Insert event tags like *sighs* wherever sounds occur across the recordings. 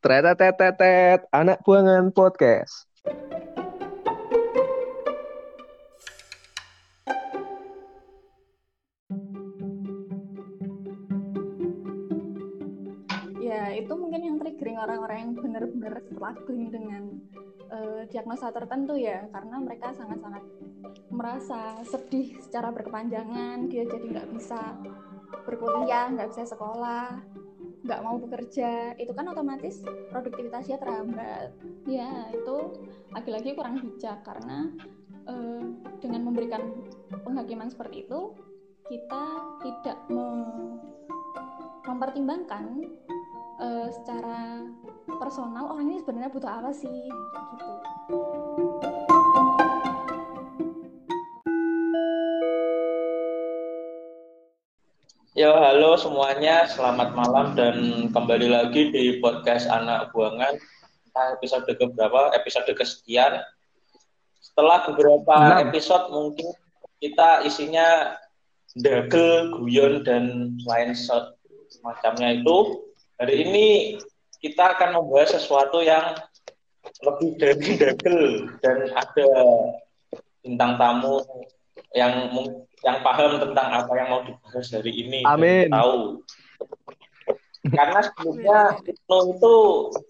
Tretetetetet, anak buangan podcast. ya itu mungkin yang triggering orang-orang yang benar-benar struggling dengan uh, diagnosa tertentu ya. Karena mereka sangat-sangat merasa sedih secara berkepanjangan. Dia jadi nggak bisa berkuliah nggak bisa sekolah nggak mau bekerja itu kan otomatis produktivitasnya terhambat ya itu lagi-lagi kurang bijak karena uh, dengan memberikan penghakiman seperti itu kita tidak mempertimbangkan uh, secara personal orang ini sebenarnya butuh apa sih gitu. Ya, halo semuanya, selamat malam dan kembali lagi di podcast Anak Buangan. Nah, episode keberapa? Episode kesekian. Setelah beberapa episode mungkin kita isinya dagel, guyon dan lain semacamnya itu Hari ini kita akan membahas sesuatu yang lebih dari dagel dan ada bintang tamu yang yang paham tentang apa yang mau dibahas hari ini. Amin. Tahu. Karena sebelumnya itu, itu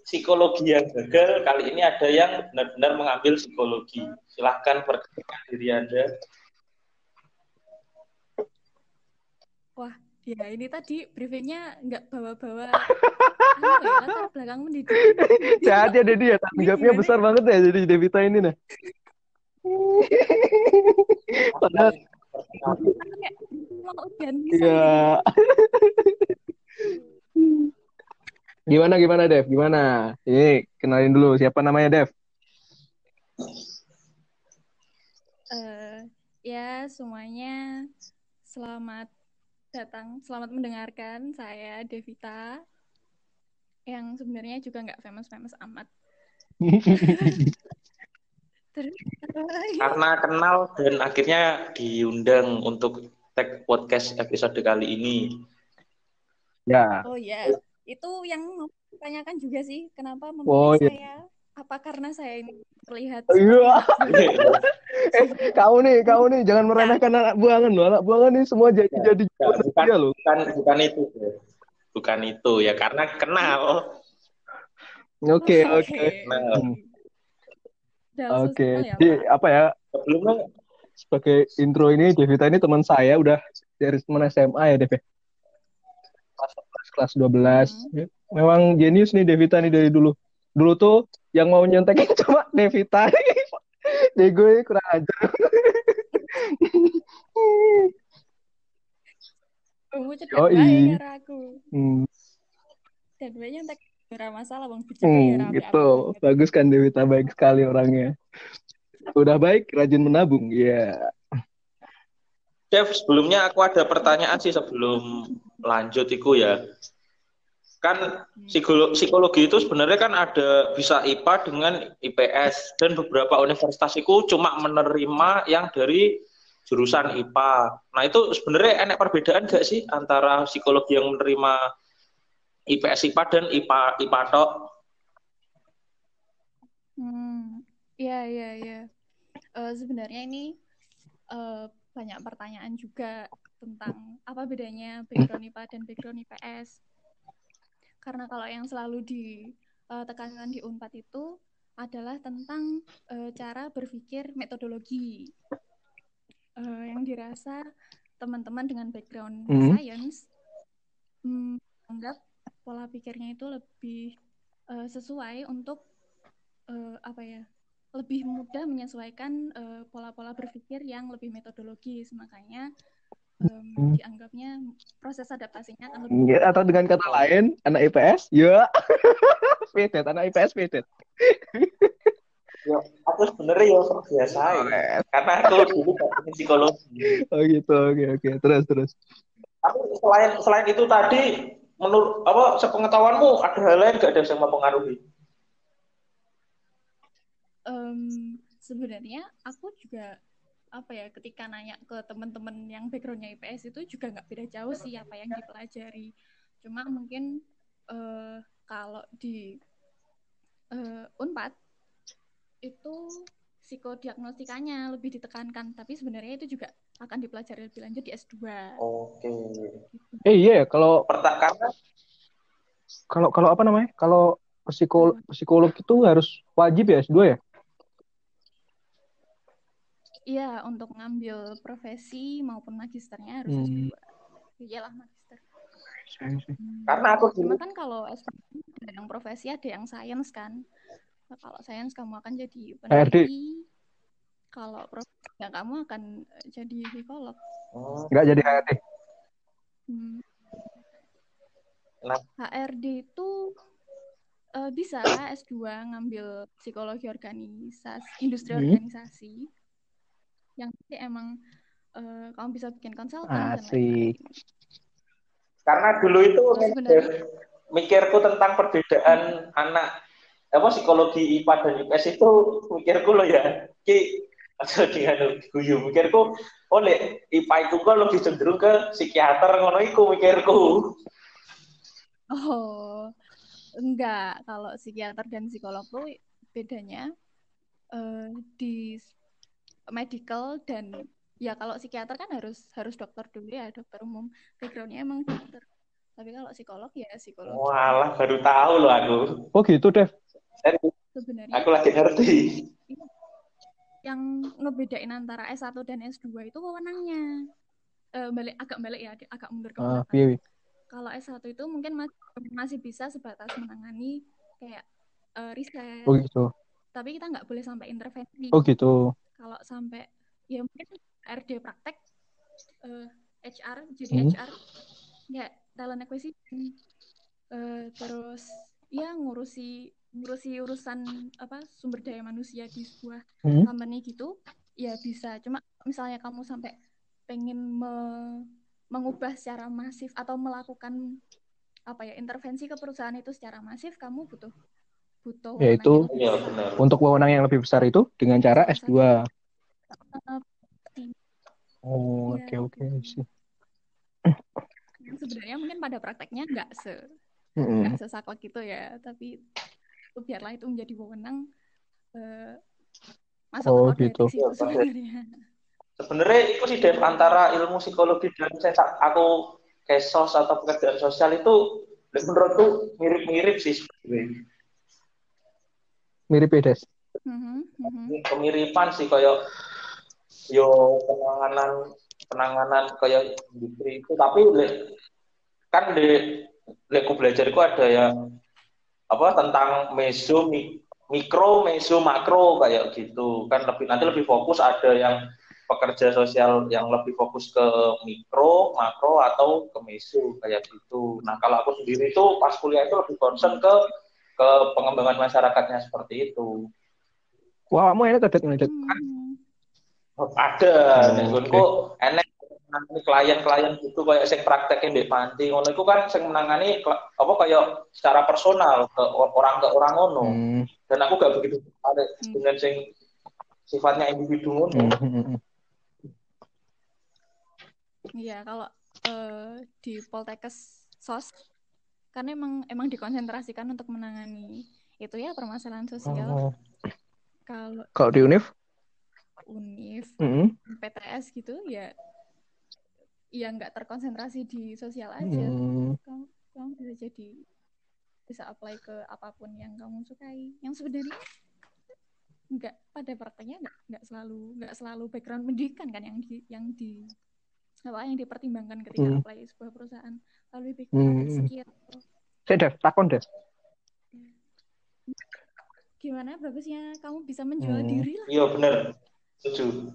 psikologi yang gagal, kali ini ada yang benar-benar mengambil psikologi. Silahkan perkenalkan diri Anda. Wah, Ya ini tadi briefingnya nggak bawa-bawa anu ya, latar belakang mendidik. Jadi ada dia, tanggung jawabnya besar banget ya jadi Devita ini nah. *laughs* Padahal Iya. Gimana gimana Dev? Gimana? Ini kenalin dulu siapa namanya Dev? Uh, ya semuanya selamat datang, selamat mendengarkan. Saya Devita, yang sebenarnya juga nggak famous-famous amat. *laughs* *laughs* Karena kenal dan akhirnya diundang untuk tag podcast episode kali ini. Ya. Oh ya, itu yang mau tanyakan juga sih, kenapa memilih oh, iya. saya? Apa karena saya ini terlihat? Iya. *laughs* eh, kau nih, kau nih jangan meremehkan anak buangan loh. Anak buangan nih semua jadi ya, jadi bukan, loh. Bukan bukan itu. Bukan itu ya karena kenal. Oke, *laughs* oke. Oke. Ya, jadi apa ya? Sebelumnya sebagai intro ini Devita ini teman saya udah dari teman SMA ya Dev. Ya? Kelas 11, kelas 12. Hmm. Memang jenius nih Devita nih dari dulu. Dulu tuh yang mau nyontekin *laughs* cuma Devita deh gue kurang ajar Kamu cedak oh, aku. Hmm. Dan banyak ora masalah bang hmm, gitu. Bagus kan Dewita baik sekali orangnya. Udah baik, rajin menabung. Iya. Yeah. Chef, sebelumnya aku ada pertanyaan sih sebelum lanjut iku ya kan psikologi, psikologi itu sebenarnya kan ada bisa IPA dengan IPS dan beberapa universitas itu cuma menerima yang dari jurusan IPA. Nah itu sebenarnya enak perbedaan gak sih antara psikologi yang menerima IPS IPA dan IPA IPA tok? Hmm, ya ya ya. Uh, sebenarnya ini uh, banyak pertanyaan juga tentang apa bedanya background IPA dan background IPS karena kalau yang selalu ditekankan di Unpad itu adalah tentang uh, cara berpikir metodologi uh, yang dirasa teman-teman dengan background mm -hmm. science um, anggap pola pikirnya itu lebih uh, sesuai untuk uh, apa ya lebih mudah menyesuaikan pola-pola uh, berpikir yang lebih metodologis. Makanya um, dianggapnya proses adaptasinya akan lebih ya, atau dengan kata lain anak IPS ya pedet *laughs* anak IPS pedet *laughs* ya aku sebenarnya ya biasa ya karena aku dulu psikologi. Oh gitu oke okay, oke. Okay. terus terus. Tapi selain selain itu tadi menurut apa sepengetahuanmu ada hal lain gak ada yang mempengaruhi? Um, sebenarnya aku juga apa ya ketika nanya ke teman-teman yang backgroundnya IPS itu juga nggak beda jauh sih apa yang dipelajari. Cuma mungkin uh, kalau di uh, Unpad itu psikodiagnostikanya lebih ditekankan, tapi sebenarnya itu juga akan dipelajari lebih lanjut di S2. Oke. Eh iya ya, kalau Pertama kalau kalau apa namanya? Kalau psikolog psikolog itu harus wajib ya S2 ya? Iya, untuk ngambil profesi maupun magisternya harus Hmm. S2. Iyalah magister. Hmm. karena aku Cuma kan kalau S2 ada yang profesi, ada yang sains kan. Nah, kalau sains kamu akan jadi peneliti. Kalau profesi ya kamu akan eh, jadi psikolog. Hmm, Nggak jadi HRD. Hmm. Nah. HRD itu eh, bisa S2 ngambil psikologi organisasi, industri Hmm. organisasi. Yang nanti emang eh, kamu bisa bikin konsultan dan Asik. karena dulu itu sebenarnya mikirku tentang perbedaan anak apa psikologi IPA dan IPS itu mikirku loh ya ki aja dengan guyu mikirku oh lek IPA itu kok lebih cenderung ke psikiater ngono iku mikirku Oh, enggak. Kalau psikiater dan psikolog tuh bedanya eh, di medical dan ya kalau psikiater kan harus harus dokter dulu ya, dokter umum. Backgroundnya emang dokter. Tapi kalau psikolog ya psikolog. walah baru tahu loh aku Oh gitu, Dev. Serius, Sebenarnya aku lagi ngerti yang ngebedain antara S1 dan S2 itu wewenangnya. Eh, balik agak balik ya, agak mundur ke piye. Kalau S1 itu mungkin masih, masih bisa sebatas menangani kayak eh, riset. Oh gitu. Tapi kita nggak boleh sampai intervensi. Oh gitu. kalau sampai ya mungkin RD praktek eh, HR jadi Hmm. HR ya talent acquisition Eh, terus ya ngurusi ngurusi urusan apa sumber daya manusia di sebuah Hmm. company gitu ya bisa cuma misalnya kamu sampai pengen me- mengubah secara masif atau melakukan apa ya intervensi ke perusahaan itu secara masif kamu butuh butuh Ya, wewenang itu yang lebih Iya, benar. Untuk wewenang yang lebih besar itu dengan cara S2. Oh, Iya, oke oke gitu. sih. yang sebenarnya mungkin pada prakteknya nggak se Mm-mm. nggak sesaklek gitu ya tapi biarlah itu menjadi wewenang eh, masuk Oh, gitu. itu sebenarnya sebenarnya itu sih Dev antara ilmu psikologi dan saya aku kesos atau pekerjaan sosial itu menurutku mirip-mirip sih sebenarnya Mirip ya, Des. Mhm, mhm. kemiripan sih kayak yo penanganan penanganan kayak industri itu tapi le- kan di leku belajarku ada yang apa tentang meso mi- mikro meso makro kayak gitu. Kan lebih nanti lebih fokus ada yang pekerja sosial yang lebih fokus ke mikro makro atau ke meso kayak gitu. Nah kalau aku sendiri itu pas kuliah itu lebih concern ke ke pengembangan masyarakatnya seperti itu. Wah, kamu enak ada. Hmm. ada. Nggonku enek menangani klien-klien gitu kayak sing praktekin di panti ngono iku kan sing menangani apa kayak secara personal ke orang ke orang ngono Hmm. dan aku gak begitu tertarik Hmm. dengan sing sifatnya individu ngono Hmm, hmm, hmm. Iya, kalau eh, di Poltekkes SOS kan emang emang dikonsentrasikan untuk menangani itu ya permasalahan sosial. Oh. Kalau Kalau di Univ? UNIF, Hmm. PTS gitu ya ya nggak terkonsentrasi di sosial aja. Hmm. Kamu, kamu bisa jadi bisa apply ke apa pun yang kamu sukai. Yang sebenarnya nggak pada prakteknya nggak nggak selalu nggak selalu background pendidikan kan yang di yang di apa yang dipertimbangkan ketika Hmm. apply sebuah perusahaan lalu background Hmm. sekian Saya Dev, takon Dev. gimana bagusnya kamu bisa menjual Hmm. diri lah iya bener setuju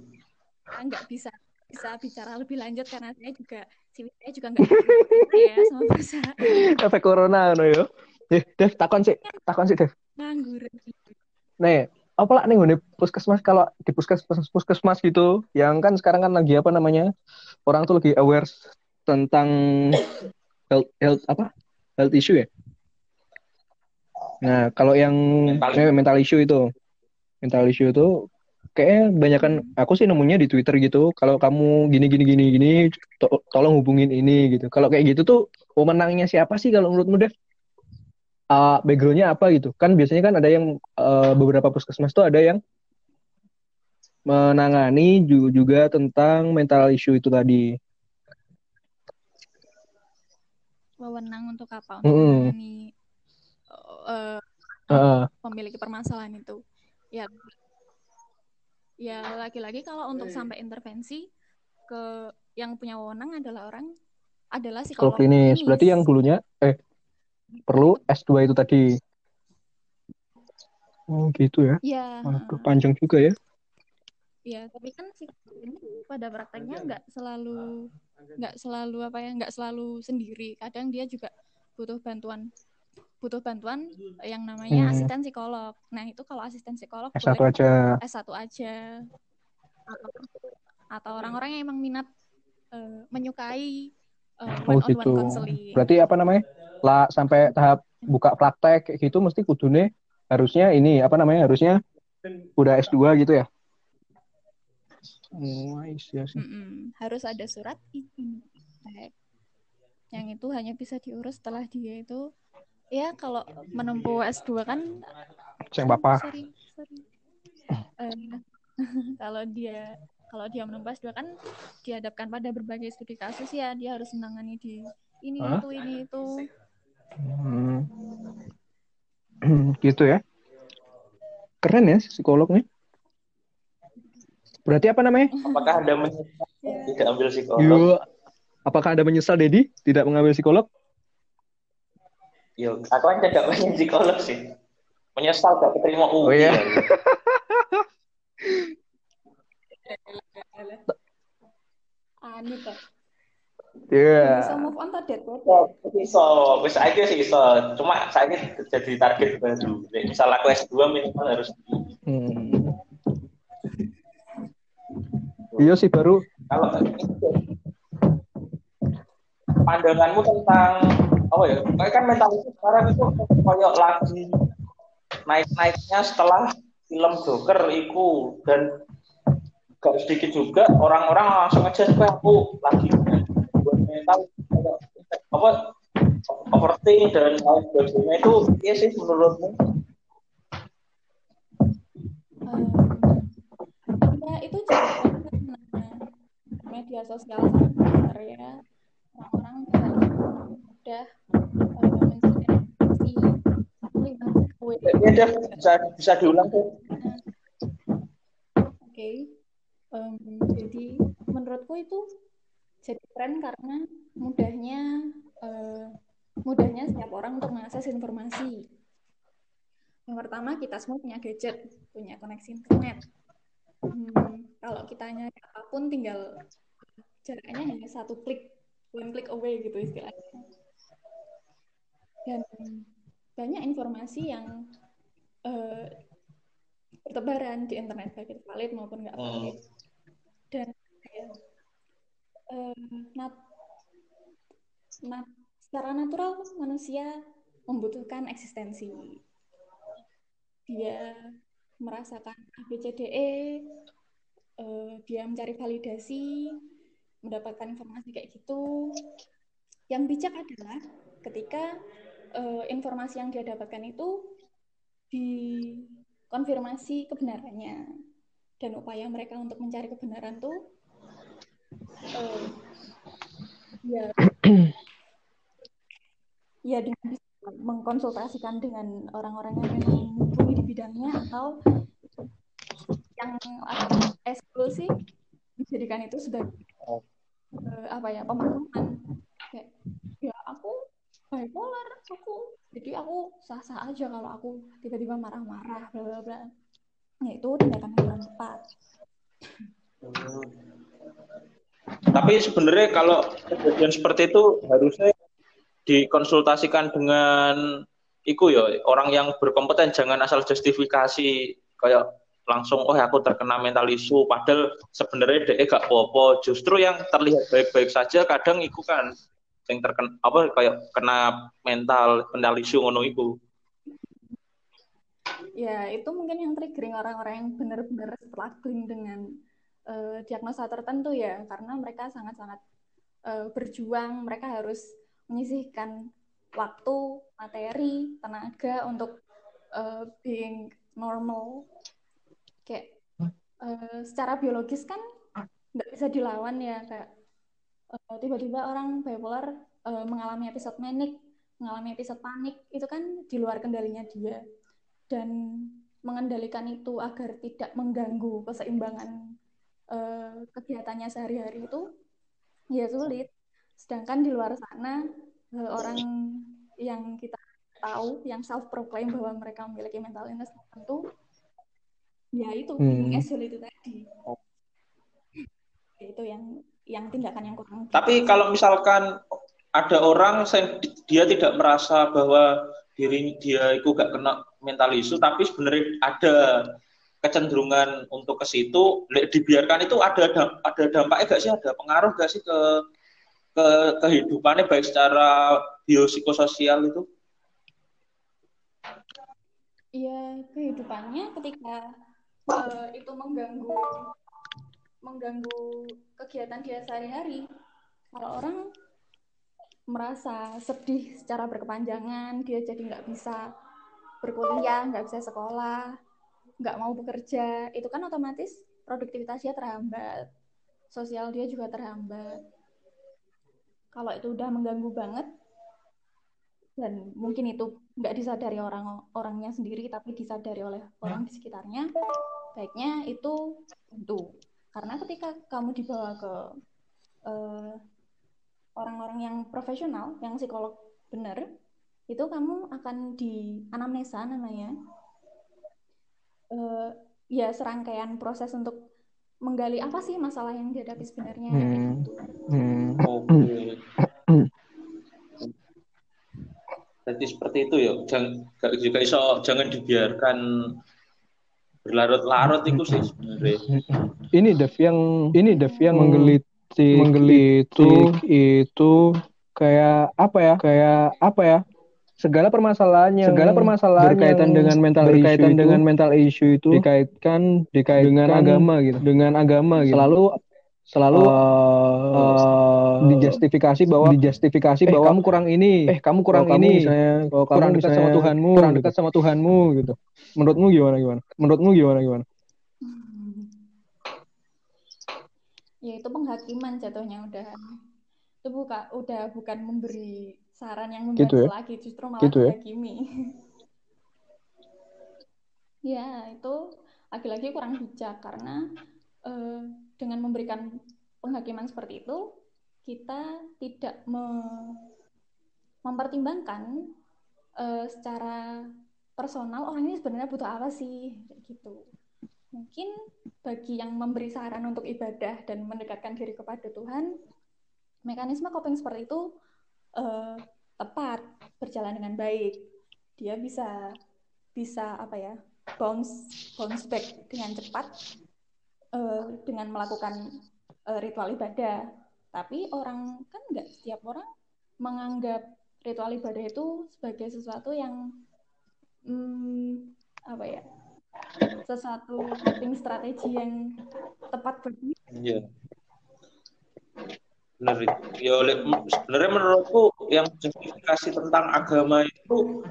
nggak bisa bisa bicara lebih lanjut karena saya juga CV saya juga nggak ya sama perusahaan Efek corona no yo. Eh, Dev, takon sih, takon sih Dev. nganggur Nih, apa lah nih puskesmas kalau di puskesmas puskesmas gitu, yang kan sekarang kan lagi apa namanya? Orang tuh lagi aware tentang health, health apa? Health issue ya. Nah, kalau yang Mental. eh, mental issue itu, mental issue itu kayaknya banyak kan aku sih nemunya di Twitter gitu. Kalau kamu gini gini gini gini, to- tolong hubungin ini gitu. Kalau kayak gitu tuh pemenangnya siapa sih kalau menurutmu Dev? uh, backgroundnya apa gitu kan biasanya kan ada yang uh, beberapa puskesmas tuh ada yang menangani juga tentang mental issue itu tadi wewenang untuk apa untuk Mm-mm. menangani uh, uh, memiliki permasalahan itu ya ya lagi-lagi kalau untuk sampai intervensi ke yang punya wewenang adalah orang adalah psikolog klinis. klinis. berarti yang dulunya eh perlu S2 itu tadi. Oh gitu ya? Ya Waduh, panjang juga ya. Ya tapi kan psikolog ini pada prakteknya nggak selalu nggak selalu apa ya nggak selalu sendiri. Kadang dia juga butuh bantuan butuh bantuan yang namanya Hmm. asisten psikolog nah itu kalau asisten psikolog S1 boleh aja S1 aja atau, atau orang-orang yang emang minat eh, menyukai Oh, one-on-one gitu. counseling. berarti apa namanya lah sampai tahap buka praktek kayak gitu mesti kudune harusnya ini apa namanya harusnya udah S2 gitu ya oh I see, I see. Mm-mm. harus ada surat izin praktek. yang itu hanya bisa diurus setelah dia itu ya kalau menempuh S2 kan Ceng bapak. sorry sorry. Eh, *laughs* kalau dia kalau dia menempuh S2 kan dihadapkan pada berbagai studi kasus ya. Dia harus menangani di ini Hah? itu ini itu. Hmm. *clears throat* gitu ya. Keren ya psikolog nih berarti apa namanya? Apakah Anda menyesal *laughs* Ya. tidak ambil psikolog? Yo, apakah anda menyesal Dedi? Tidak mengambil psikolog Yo, aku kan tidak pengen psikolog sih. Menyesal gak keterima UI. Oh, iya. *laughs* anu toh Iya. bisa move on tadi Bisa, wis saiki sih iso. Cuma saiki jadi target baru. Misal aku S2 minimal harus Hmm. Iya sih baru kalau pandanganmu tentang apa ya? Kayak kan mentalitas sekarang itu kayak lagi naik-naiknya setelah film Joker itu dan gak sedikit juga orang-orang langsung aja kayak aku lagi buat mental apa overthink dan lain sebagainya itu iya sih menurutmu Em, ya itu media sosial sangat besar ya. Orang-orang web. ya udah bisa bisa diulang tuh Oke, jadi menurutku itu jadi tren karena mudahnya eh, mudahnya setiap orang untuk mengakses informasi. Yang pertama kita semua punya gadget, punya koneksi internet. Hmm, kalau kita nyari apa pun tinggal jaraknya hanya satu klik, one click away gitu istilahnya. Dan banyak informasi yang eh, bertebaran di internet baik itu valid maupun nggak valid. Dan ya, eh, nat- nat- secara natural manusia membutuhkan eksistensi. Dia merasakan ABCDE eh, dia mencari validasi mendapatkan informasi kayak gitu. Yang bijak adalah ketika eh, informasi yang dia dapatkan itu dikonfirmasi kebenarannya. Dan upaya mereka untuk mencari kebenaran tuh eh, ya ya dengan mengkonsultasikan dengan orang-orang yang memang mumpuni di bidangnya atau yang eskul sih menjadikan itu sebagai eh, apa ya pemahaman kayak ya aku bipolar aku jadi aku sah-sah aja kalau aku tiba-tiba marah-marah bla bla bla. Ya itu tindakan yang tepat. Tapi sebenarnya kalau kejadian seperti itu harusnya dikonsultasikan dengan iku ya orang yang berkompeten jangan asal justifikasi kayak langsung oh aku terkena mental isu. Padahal sebenarnya dia gak apa-apa justru yang terlihat baik-baik saja kadang iku kan yang terkena apa kayak kena mental mental isu ngono iku. Ya itu mungkin yang triggering orang-orang yang benar-benar struggling dengan eh, diagnosa tertentu ya. Karena mereka sangat-sangat eh, berjuang. Mereka harus menyisihkan waktu, materi, tenaga untuk uh, being normal. Kayak uh, secara biologis kan nggak bisa dilawan ya kayak uh, tiba-tiba orang bipolar uh, mengalami episode manic, mengalami episode panik itu kan di luar kendalinya dia dan mengendalikan itu agar tidak mengganggu keseimbangan uh, kegiatannya sehari-hari itu ya sulit. Sedangkan di luar sana uh, orang yang kita tahu yang self proclaim bahwa mereka memiliki mental illness tertentu ya itu hmm. itu tadi. Itu yang yang tindakan yang kurang. Tapi kalau misalkan ada orang yang dia tidak merasa bahwa diri dia itu gak kena mental isu tapi sebenarnya ada kecenderungan untuk ke situ dibiarkan itu ada ada dampaknya gak sih ada pengaruh gak sih ke ke kehidupannya baik secara biopsikososial itu Iya kehidupannya ketika uh, itu mengganggu mengganggu kegiatan dia sehari-hari kalau orang merasa sedih secara berkepanjangan dia jadi nggak bisa berkuliah, nggak bisa sekolah, nggak mau bekerja, itu kan otomatis produktivitasnya terhambat, sosial dia juga terhambat. Kalau itu udah mengganggu banget, dan mungkin itu nggak disadari orang orangnya sendiri, tapi disadari oleh orang di sekitarnya, baiknya itu tentu. Karena ketika kamu dibawa ke orang eh, orang-orang yang profesional, yang psikolog benar, itu kamu akan di anamnesa namanya uh, ya serangkaian proses untuk menggali apa sih masalah yang dihadapi sebenarnya hmm. gitu. Hmm. Okay. Jadi seperti itu ya. Jangan juga iso jangan dibiarkan berlarut-larut itu sih sebenarnya. Ini Dev yang ini Dev yang menggelitik menggelitik. itu kayak apa ya? Kayak apa ya? segala permasalahan yang segala permasalahan berkaitan dengan mental berkaitan issue dengan itu, mental issue itu dikaitkan dikaitkan dengan agama gitu. dengan agama gitu. Selalu selalu uh, uh, dijustifikasi bahwa dijustifikasi eh, bahwa kamu kurang ini. Eh kamu kurang ini. misalnya, kalau kamu kurang dekat sama Tuhanmu kurang dekat gitu. sama Tuhanmu gitu. Menurutmu gimana gimana? Menurutmu gimana gimana ya itu penghakiman jatuhnya udah itu buka udah bukan memberi saran yang membantu gitu ya? lagi justru malah gitu ya? menghakimi *laughs* ya itu lagi-lagi kurang bijak karena uh, dengan memberikan penghakiman seperti itu kita tidak me mempertimbangkan uh, secara personal orang ini sebenarnya butuh apa sih gitu mungkin bagi yang memberi saran untuk ibadah dan mendekatkan diri kepada Tuhan mekanisme coping seperti itu uh, tepat berjalan dengan baik. Dia bisa bisa apa ya bounce bounce back dengan cepat uh, dengan melakukan uh, ritual ibadah. Tapi orang kan nggak setiap orang menganggap ritual ibadah itu sebagai sesuatu yang hmm, apa ya sesuatu coping strategi yang tepat bagi yeah benar ya sebenarnya menurutku yang justifikasi tentang agama itu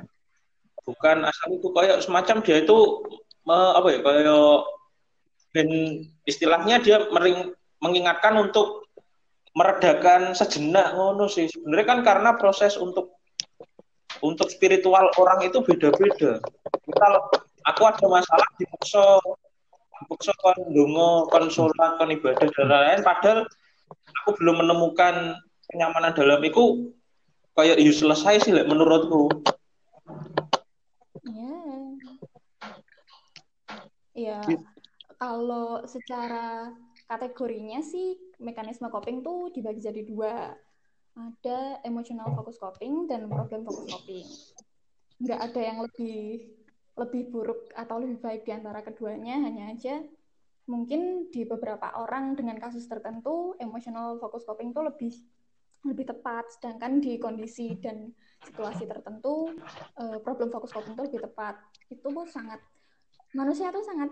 bukan asal itu. Kayak semacam dia itu apa ya kayak dan istilahnya dia mering, mengingatkan untuk meredakan sejenak ngono sih. Sebenarnya kan karena proses untuk untuk spiritual orang itu beda-beda. Misal aku ada masalah di pokso pokso kon dongo kon sholat kon ibadah dan lain-lain padahal aku belum menemukan kenyamanan dalam itu kayak you selesai sih menurutku. Iya. Iya. Kalau secara kategorinya sih mekanisme coping tuh dibagi jadi dua. Ada emotional focus coping dan problem focus coping. Nggak ada yang lebih lebih buruk atau lebih baik di antara keduanya, hanya aja mungkin di beberapa orang dengan kasus tertentu emotional focus coping itu lebih lebih tepat. Sedangkan di kondisi dan situasi tertentu uh, problem focus coping itu lebih tepat. Itu pun sangat manusia itu sangat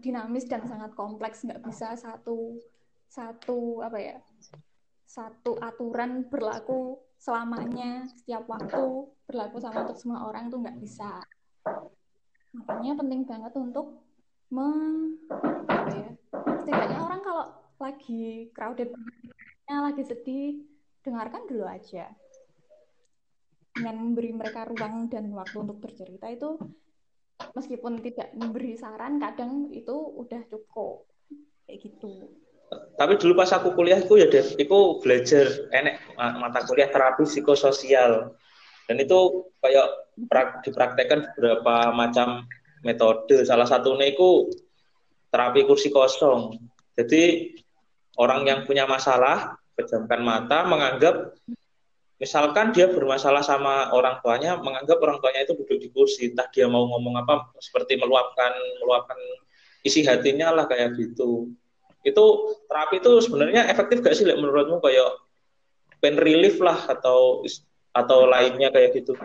dinamis dan sangat kompleks. Nggak bisa satu satu apa ya satu aturan berlaku selamanya. Setiap waktu berlaku sama untuk semua orang tuh nggak bisa makanya penting banget untuk me, apa ya setidaknya orang kalau lagi crowded lagi sedih dengarkan dulu aja. Dengan memberi mereka ruang dan waktu untuk bercerita itu meskipun tidak memberi saran kadang itu udah cukup. Kayak gitu. Tapi dulu pas aku kuliah itu ya Dev, itu belajar enek mata kuliah terapi psikososial dan itu kayak dipraktekkan beberapa macam metode. Salah satunya itu terapi kursi kosong. Jadi orang yang punya masalah pejamkan mata menganggap misalkan dia bermasalah sama orang tuanya menganggap orang tuanya itu duduk di kursi. Entah dia mau ngomong apa seperti meluapkan meluapkan isi hatinya lah kayak gitu. Itu terapi itu sebenarnya efektif gak sih menurutmu? Kayak pain relief lah atau atau lainnya kayak gitu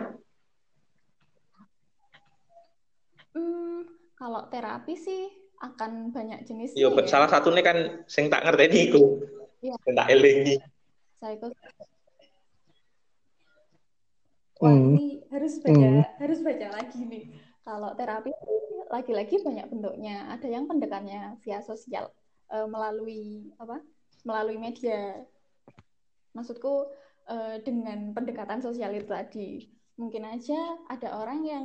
hmm, kalau terapi sih akan banyak jenis Iya, ya. salah satunya kan sing tak ngerti ini iku. Iya. Sing tak elingi. Psycho Wah, hmm. ini harus baca hmm. harus baca lagi nih. Kalau terapi lagi-lagi banyak bentuknya. Ada yang pendekatannya via sosial uh, melalui apa? Melalui media. Maksudku uh, dengan pendekatan sosial itu tadi. Mungkin aja ada orang yang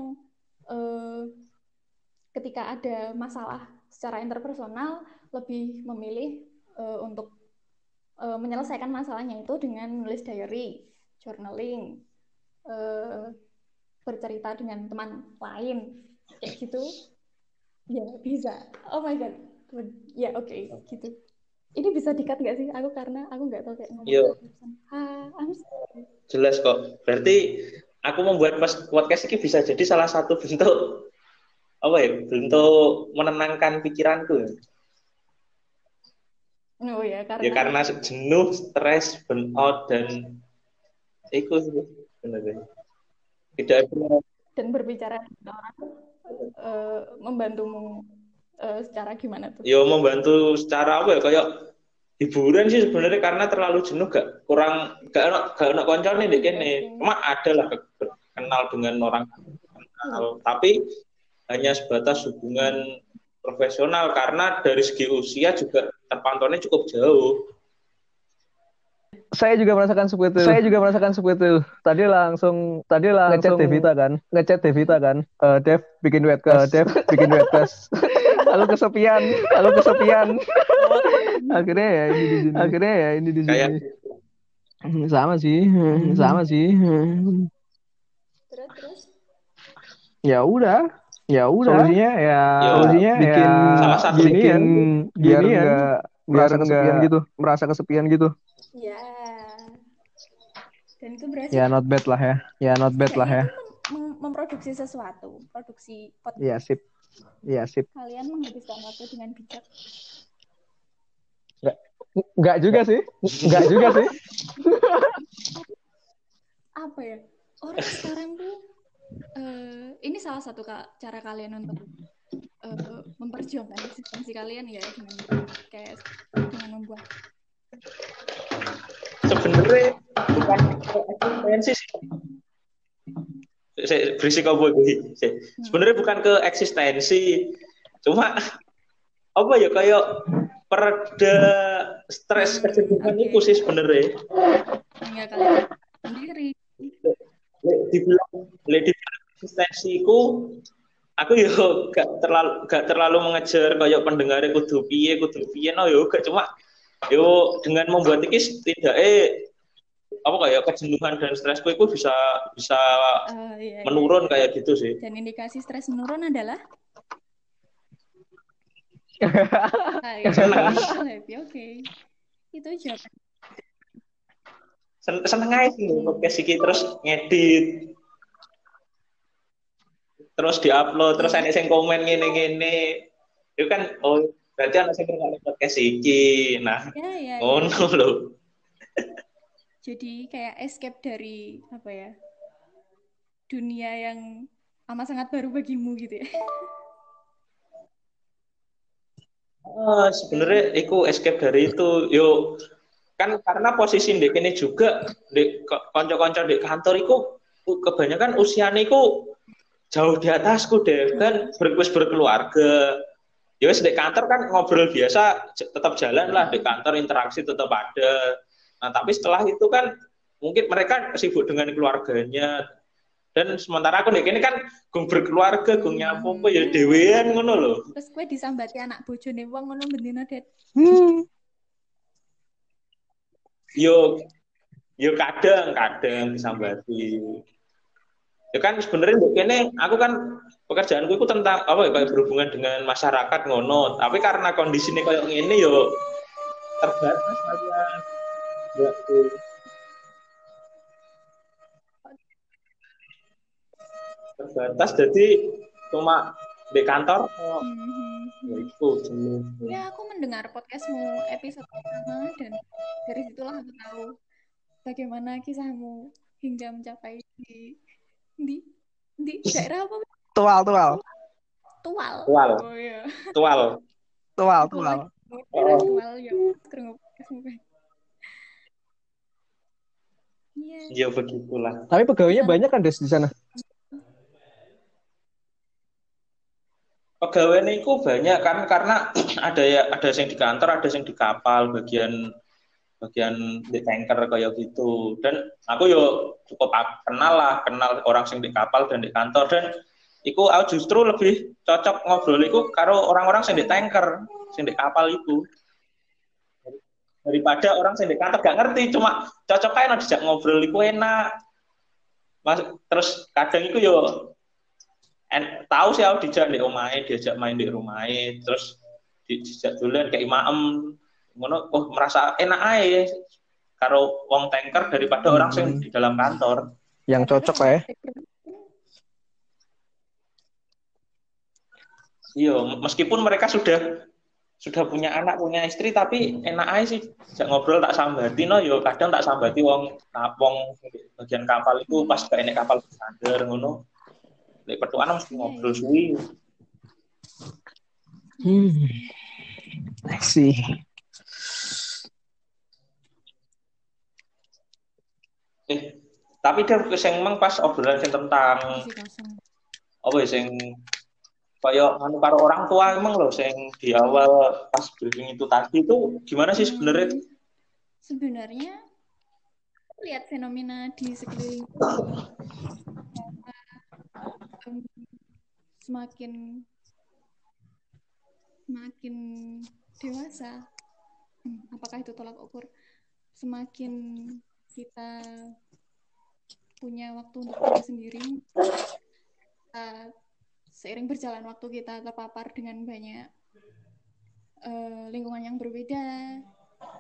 uh, ketika ada masalah secara interpersonal lebih memilih uh, untuk uh, menyelesaikan masalahnya itu dengan menulis diary, journaling, uh, bercerita dengan teman lain. Kayak gitu. Ya bisa. Oh my god. Ya oke. Okay, gitu ini bisa dikat nggak sih? Aku karena aku nggak tahu kayak ngomong Yo. ha, jelas kok. Berarti aku membuat podcast ini bisa jadi salah satu bentuk apa ya bentuk menenangkan pikiranku oh ya karena ya karena jenuh stres burnout dan itu benar tidak ada dan berbicara dengan orang uh, membantumu uh, secara gimana tuh? Yo membantu secara apa ya kayak hiburan sih sebenarnya karena terlalu jenuh gak kurang gak enak gak enak koncone nih kene cuma ada lah kenal dengan orang kenal hmm. tapi hanya sebatas hubungan profesional karena dari segi usia juga terpantaunya cukup jauh saya juga merasakan seperti itu. Saya juga merasakan seperti itu. Tadi langsung tadi langsung ngechat Devita kan, ngechat Devita kan. Uh, Dev bikin webcast, uh, Dev bikin webcast. *laughs* Lalu kesepian, lalu kesepian. *laughs* Akhirnya ya ini di sini. Akhirnya ya ini di sini. Kayak... Sama sih, sama sih. Terus terus. Ya udah, ya udah. Solusinya ya, ya solusinya bikin ya, salah satu bikin biar enggak biar enggak gitu, merasa kesepian gitu. Ya. Dan itu berarti Ya not bad lah ya. Ya not bad lah ya. Mem memproduksi sesuatu, produksi podcast. Iya sip. Iya sip. Kalian menghabiskan waktu dengan bijak. Enggak. Enggak juga sih. Enggak juga sih. *laughs* Apa ya? Orang sekarang tuh uh, ini salah satu cara kalian untuk uh, memperjuangkan eksistensi kalian ya dengan kayak dengan membuat sebenarnya bukan eksistensi sih berisiko gue sebenarnya bukan ke eksistensi cuma apa ya kayak perda stres okay. itu sih sebenarnya. Enggak kalian sendiri. Dibilang dibilang eksistensi ku aku yo gak terlalu gak terlalu mengejar kayak pendengar kudu piye kudu piye no yo gak. Cuma yo dengan membuat ini tidak eh apa kayak kejenuhan dan stresku itu bisa bisa uh, iya, menurun iya. kayak gitu sih. Dan indikasi stres menurun adalah *laughs* seneng. Happy, oke. Okay. Itu jawaban. Sen seneng aja sih hmm. podcast ini terus ngedit. Terus diupload, terus ada yang komen gini-gini. Itu kan oh berarti anak saya ngerti podcast iki nah ya, ya, oh ya. no lo jadi kayak escape dari apa ya dunia yang amat sangat baru bagimu gitu ya? Oh, sebenarnya aku escape dari itu. Yuk kan karena posisi di ini juga di konco-konco di kantor itu kebanyakan usianya itu jauh di atasku deh kan berkus berkeluarga. Ya wes di kantor kan ngobrol biasa tetap jalan lah. Di kantor interaksi tetap ada nah tapi setelah itu kan mungkin mereka sibuk dengan keluarganya. Dan sementara aku nih ini kan gung berkeluarga gung nyapu apa ya dewean ngono loh terus gue disambati anak nih wong ngono bendina det Hmm. yo yo kadang kadang disambati. Ya kan sebenarnya ini aku kan pekerjaanku itu tentang apa ya kayak berhubungan dengan masyarakat ngono. Tapi karena kondisinya kayak ini yo terbatas aja ya, terbatas jadi cuma di kantor oh, mm-hmm. ya itu ya aku mendengar podcastmu episode pertama dan dari situlah aku tahu bagaimana kisahmu hingga mencapai di di di daerah apa tual tual tual tual oh, iya. tual tual tual oh. tual ya kerungu Iya. Ya begitulah. Tapi pegawainya banyak kan des di sana? pegawai itu banyak kan karena *clears throat* ada ya ada yang di kantor ada yang di kapal bagian bagian di tanker kayak gitu dan aku yo cukup kenal lah kenal orang yang di kapal dan di kantor dan Iku aku justru lebih cocok ngobrol iku karo orang-orang yang di tanker, yang di kapal itu. Daripada orang yang di kantor gak ngerti, cuma cocok kayak dijak ngobrol iku enak. Mas, terus kadang iku yo en, tahu sih aku dijak di omahe diajak main di rumah terus dijak duluan kayak imam ngono oh merasa enak aja karo wong tanker daripada hmm. orang yang di dalam kantor yang cocok ya iya meskipun mereka sudah sudah punya anak punya istri tapi enak aja sih jak ngobrol tak sambati no yo kadang tak sambati wong wong bagian kapal itu pas gak enek kapal standar ngono Lek petuan mesti ngobrol suwi. Hmm. I see. Eh, tapi dia sing emang pas obrolan sing tentang apa ya sing kaya anu karo orang tua emang loh sing di awal pas briefing itu tadi itu gimana sih sebenarnya? Sebenarnya lihat fenomena di sekeliling semakin semakin dewasa hmm, apakah itu tolak ukur semakin kita punya waktu untuk diri sendiri seiring berjalan waktu kita terpapar dengan banyak uh, lingkungan yang berbeda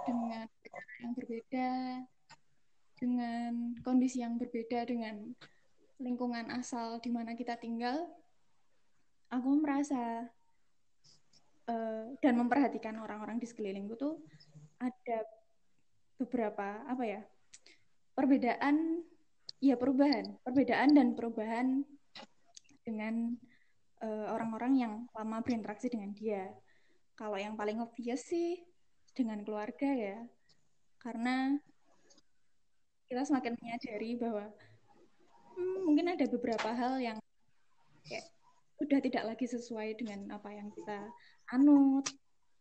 dengan yang berbeda dengan kondisi yang berbeda dengan lingkungan asal di mana kita tinggal aku merasa uh, dan memperhatikan orang-orang di sekelilingku tuh ada beberapa apa ya perbedaan ya perubahan perbedaan dan perubahan dengan uh, orang-orang yang lama berinteraksi dengan dia. Kalau yang paling obvious sih dengan keluarga ya. Karena kita semakin menyadari bahwa hmm, mungkin ada beberapa hal yang kayak udah tidak lagi sesuai dengan apa yang kita anut,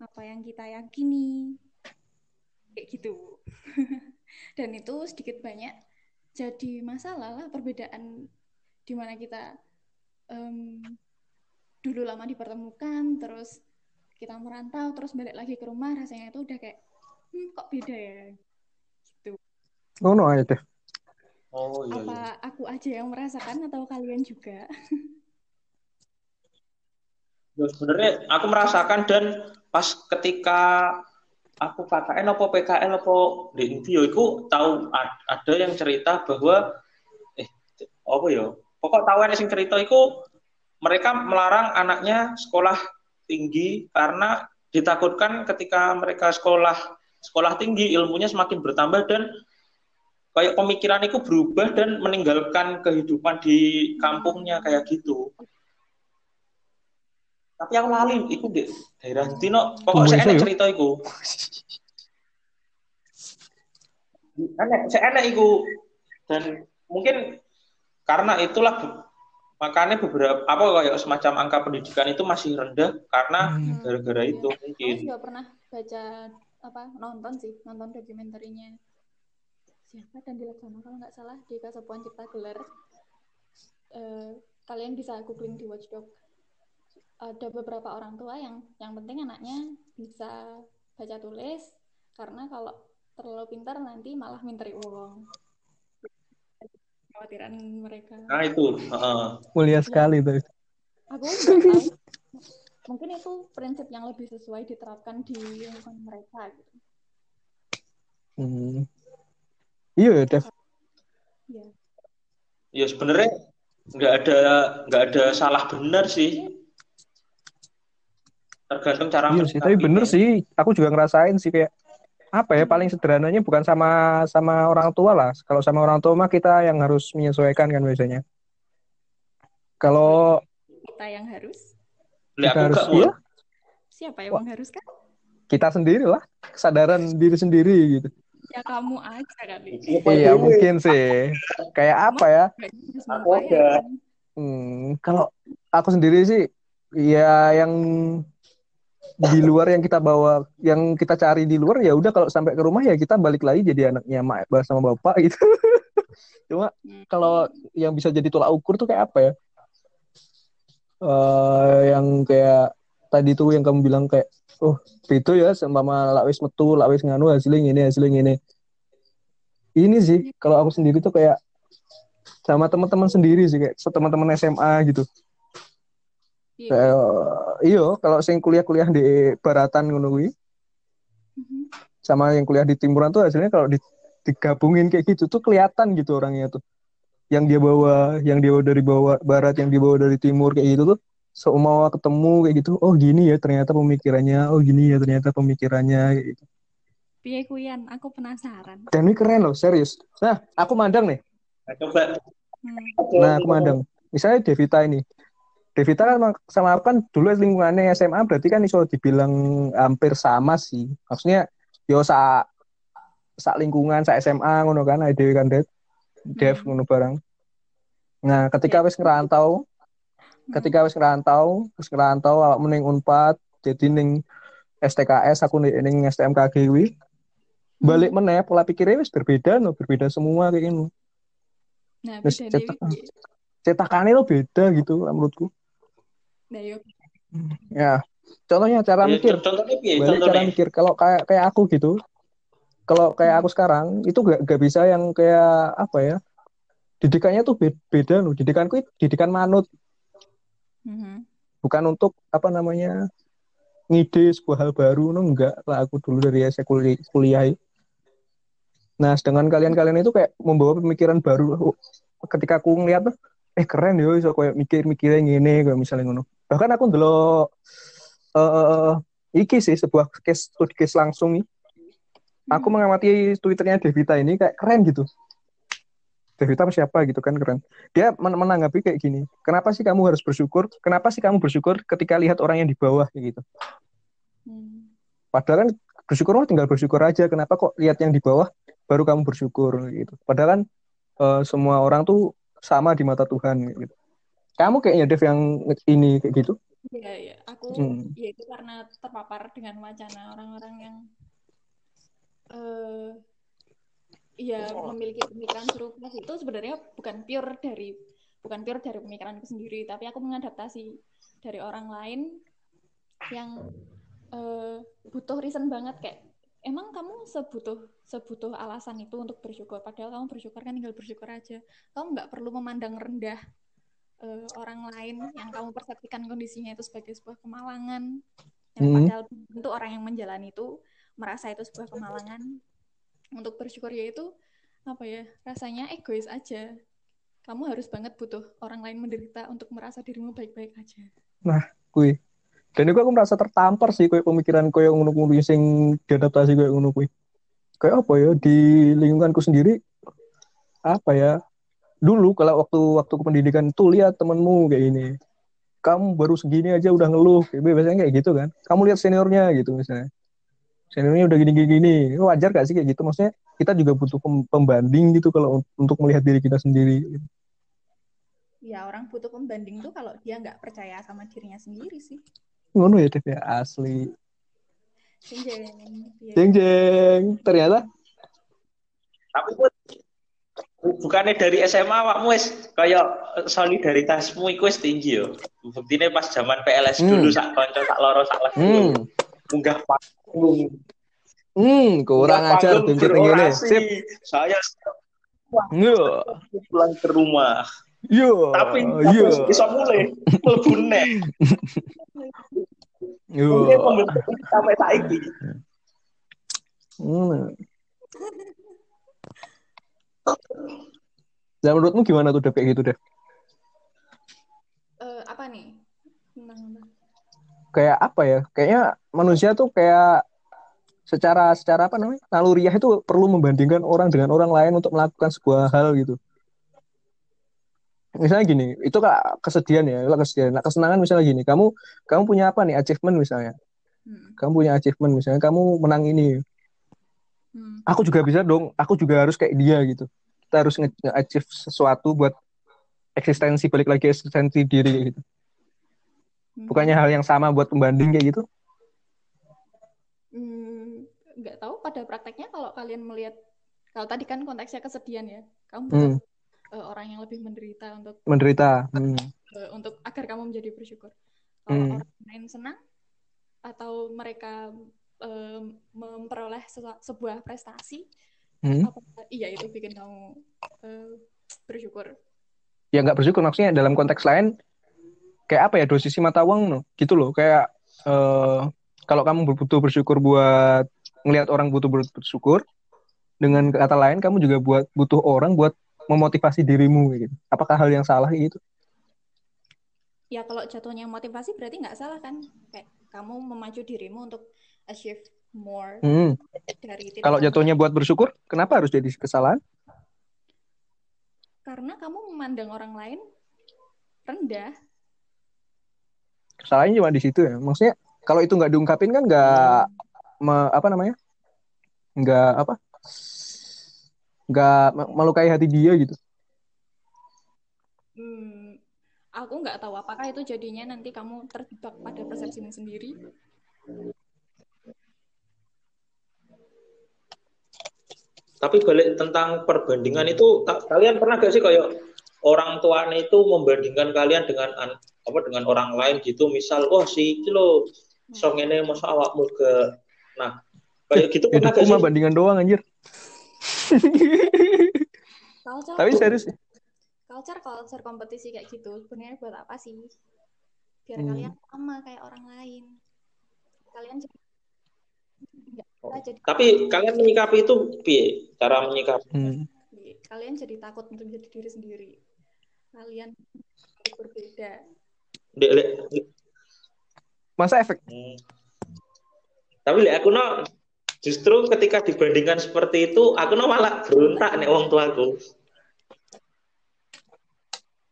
apa yang kita yakini, kayak gitu. *laughs* Dan itu sedikit banyak jadi masalah lah perbedaan di mana kita um, dulu lama dipertemukan, terus kita merantau, terus balik lagi ke rumah, rasanya itu udah kayak, hmm, kok beda ya, gitu. Oh no, itu. Oh, iya, Apa iya. aku aja yang merasakan atau kalian juga? *laughs* Ya, sebenarnya aku merasakan dan pas ketika aku KKN apa PKN apa di video itu tahu ada yang cerita bahwa eh apa ya pokok tahu yang cerita itu mereka melarang anaknya sekolah tinggi karena ditakutkan ketika mereka sekolah sekolah tinggi ilmunya semakin bertambah dan kayak pemikiran itu berubah dan meninggalkan kehidupan di kampungnya kayak gitu. Tapi aku lali iku di daerah Tino pokoknya saya enak cerita iku. Enak saya enak itu dan mungkin karena itulah makanya beberapa apa kayak semacam angka pendidikan itu masih rendah karena Hmm. gara-gara itu Aku mungkin. juga pernah baca apa nonton sih nonton dokumenterinya siapa dan dilaksana kalau nggak salah di Kasapuan Cipta Gelar. Eh, kalian bisa googling di Watchdog. Ada beberapa orang tua yang yang penting anaknya bisa baca tulis karena kalau terlalu pintar nanti malah minteri uang kekhawatiran mereka nah itu heeh. Mulia sekali tuh. aku mungkin itu prinsip yang lebih sesuai diterapkan di lingkungan mereka gitu Hmm. Iya ya, Dev. ya ya sebenarnya nggak ada nggak ada salah benar sih tergantung cara Iya sih, tapi bener sih. Aku juga ngerasain sih kayak apa ya paling sederhananya bukan sama sama orang tua lah. Kalau sama orang tua mah kita yang harus menyesuaikan kan biasanya. Kalau kita yang harus kita aku harus iya, siapa yang Wah. mengharuskan kita sendiri lah, kesadaran diri sendiri gitu. ya kamu aja kali Iya mungkin sih. Kayak apa ya? Aku. Hmm, kalau aku sendiri sih, ya yang di luar yang kita bawa, yang kita cari di luar ya udah kalau sampai ke rumah ya kita balik lagi jadi anaknya mak sama bapak gitu. *laughs* Cuma Hmm. kalau yang bisa jadi tolak ukur tuh kayak apa ya? Eh, yang kayak tadi tuh yang kamu bilang kayak, oh itu ya sama lakwis metu, lakwis nganu hasilnya ini, hasilnya ini. Ini sih kalau aku sendiri tuh kayak sama teman-teman sendiri sih kayak teman-teman SMA gitu. Iya. Kayak, iyo kalau sing kuliah-kuliah di baratan ngono kuwi Mhm. sama yang kuliah di timuran tuh hasilnya kalau di- digabungin kayak gitu tuh kelihatan gitu orangnya tuh. Yang dia bawa, yang dia bawa dari bawah barat, yang dia bawa dari timur kayak gitu tuh semua ketemu kayak gitu. Oh gini ya ternyata pemikirannya. Oh gini ya ternyata pemikirannya kayak gitu. Piye kuyan, aku penasaran. Dan ini keren loh, serius. Nah, aku mandang nih. Nah, coba Hmm. Nah, aku mandang. Misalnya Devita ini. Devita kan sama- aku kan dulu lingkungannya SMA berarti kan iso dibilang hampir sama sih. Maksudnya yo sa sa lingkungan sa SMA ngono kan ide kan Dev, Dev Hmm. ngono barang. Nah, ketika wis ngerantau, ketika wis ngerantau, wis ngerantau awak mending Unpad, jadi ning STKS aku ning STMKG kuwi. Balik meneh pola pikirnya wis berbeda no, berbeda semua kayak gini. Nah, cetak-? Cetakannya lo beda gitu menurutku. Nah, yuk. Ya, contohnya cara Ya, mikir. contohnya piye? Balik cara contohnya? mikir. Kalau kayak kayak aku gitu kalau kayak aku sekarang itu gak, gak bisa yang kayak apa ya didikannya tuh be- beda loh. Didikanku itu didikan manut. Mhm. bukan untuk apa namanya ngide sebuah hal baru no enggak lah aku dulu dari saya kuliah, kuliah nah sedangkan kalian-kalian itu kayak membawa pemikiran baru. Ketika aku ngeliat tuh eh keren yo iso kayak mikir-mikirnya gini kayak misalnya ngono bahkan aku dulu eh iki sih sebuah case studi case langsung nih aku Mhm. mengamati twitternya Devita ini kayak keren gitu. Devita siapa gitu kan keren. Dia men- menanggapi kayak gini kenapa sih kamu harus bersyukur? Kenapa sih kamu bersyukur ketika lihat orang yang di bawah? kayak gitu. Hmm. padahal kan bersyukur mah tinggal bersyukur aja kenapa kok lihat yang di bawah baru kamu bersyukur? gitu. Padahal kan eh, semua orang tuh sama di mata Tuhan gitu kamu kayaknya Dev yang ini kayak gitu. Iya, iya. Aku Hmm. ya itu karena terpapar dengan wacana orang-orang yang eh ya memiliki pemikiran serupa. Itu sebenarnya bukan pure dari bukan pure dari pemikiranku sendiri, tapi aku mengadaptasi dari orang lain yang eh, butuh reason banget. Kayak emang kamu sebutuh sebutuh alasan itu untuk bersyukur? Padahal kamu bersyukur kan tinggal bersyukur aja. Kamu nggak perlu memandang rendah eh, orang lain yang kamu persepsikan kondisinya itu sebagai sebuah kemalangan. Yang Mhm. padahal tentu orang yang menjalani itu merasa itu sebuah kemalangan. Untuk bersyukur yaitu apa ya rasanya egois aja. Kamu harus banget butuh orang lain menderita untuk merasa dirimu baik-baik aja. Kui. Dan itu aku merasa tertampar sih kayak pemikiran kayak ngono-ngono sing diadaptasi kayak ngono kui. Kayak apa ya di lingkunganku sendiri apa ya dulu kalau waktu waktu pendidikan tuh lihat temenmu kayak ini kamu baru segini aja udah ngeluh kayak biasanya kayak gitu kan kamu lihat seniornya gitu misalnya seniornya udah gini gini gini wajar gak sih kayak gitu maksudnya kita juga butuh pem- pembanding gitu kalau un- untuk melihat diri kita sendiri. Ya orang butuh pembanding tuh kalau dia nggak percaya sama dirinya sendiri sih. Ngono ya Dev ya asli. Jeng jeng. Jeng jeng. Ternyata Tapi bukannya dari SMA awakmu wis kayak solidaritasmu iku wis tinggi yo. Buktine pas zaman PLS Hmm. dulu sak kanca sak loro sak lagi hmm, munggah panggung. hmm kurang Munggah ajar Cit ini. Sip. Saya Yo. pulang ke rumah. Yo. Tapi yo. bisa mulai mlebu nek. Yo. Sampai saiki. Hmm. Dan menurutmu gimana tuh Dev kayak gitu Dev? Eh, apa nih? Kayak apa ya? Kayaknya manusia tuh kayak secara secara apa namanya? Naluriah itu perlu membandingkan orang dengan orang lain untuk melakukan sebuah hal gitu. Misalnya gini, itu kak kesedihan ya, itu kesedihan. Nah, kesenangan misalnya gini, kamu kamu punya apa nih achievement misalnya? Hmm. Kamu punya achievement misalnya, kamu menang ini, Hmm. aku juga bisa dong, aku juga harus kayak dia gitu. Kita harus nge- nge-achieve sesuatu buat eksistensi, balik lagi eksistensi diri gitu. Hmm. Bukannya hal yang sama buat pembanding kayak gitu? Hmm, nggak tahu pada prakteknya kalau kalian melihat kalau tadi kan konteksnya kesedihan ya kamu Hmm, butuh eh, orang yang lebih menderita untuk menderita. Hmm. eh, untuk agar kamu menjadi bersyukur kalau Hmm. orang lain senang atau mereka eh, memperoleh sebuah prestasi Hmm. apakah iya itu bikin kamu eh, bersyukur Ya nggak bersyukur maksudnya dalam konteks lain kayak apa ya dosisi mata uang no? gitu loh kayak eh, kalau kamu butuh bersyukur buat ngelihat orang butuh ber- bersyukur dengan kata lain kamu juga buat butuh orang buat memotivasi dirimu gitu. Apakah hal yang salah gitu? ya kalau jatuhnya motivasi berarti nggak salah kan kayak kamu memacu dirimu untuk achieve more Hmm. dari titik Kalau jatuhnya buat bersyukur, kenapa harus jadi kesalahan? karena kamu memandang orang lain rendah Kesalahannya cuma di situ ya. Maksudnya kalau itu nggak diungkapin kan nggak me- apa namanya? Nggak apa? Nggak me- melukai hati dia gitu. Hmm, aku nggak tahu apakah itu jadinya nanti kamu terjebak pada persepsimu sendiri. Tapi balik tentang perbandingan itu kalian pernah gak sih kayak orang tuanya itu membandingkan kalian dengan an- apa dengan orang lain gitu misal oh si iki lo song ini masa awakmu ke nah kayak gitu pernah gak sih bandingan doang anjir. Culture, Tapi serius. culture, culture kompetisi kayak gitu sebenarnya buat apa sih? Biar Hmm. kalian sama kayak orang lain. Kalian jadi Oh. jadi tapi kalian menyikapi itu piye cara menyikapi Hmm. kalian jadi takut untuk menjadi diri sendiri. Kalian berbeda. Dek, lek, Masa efek Hmm. Tapi lek aku no justru ketika dibandingkan seperti itu aku no malah berontak nek wong tuaku.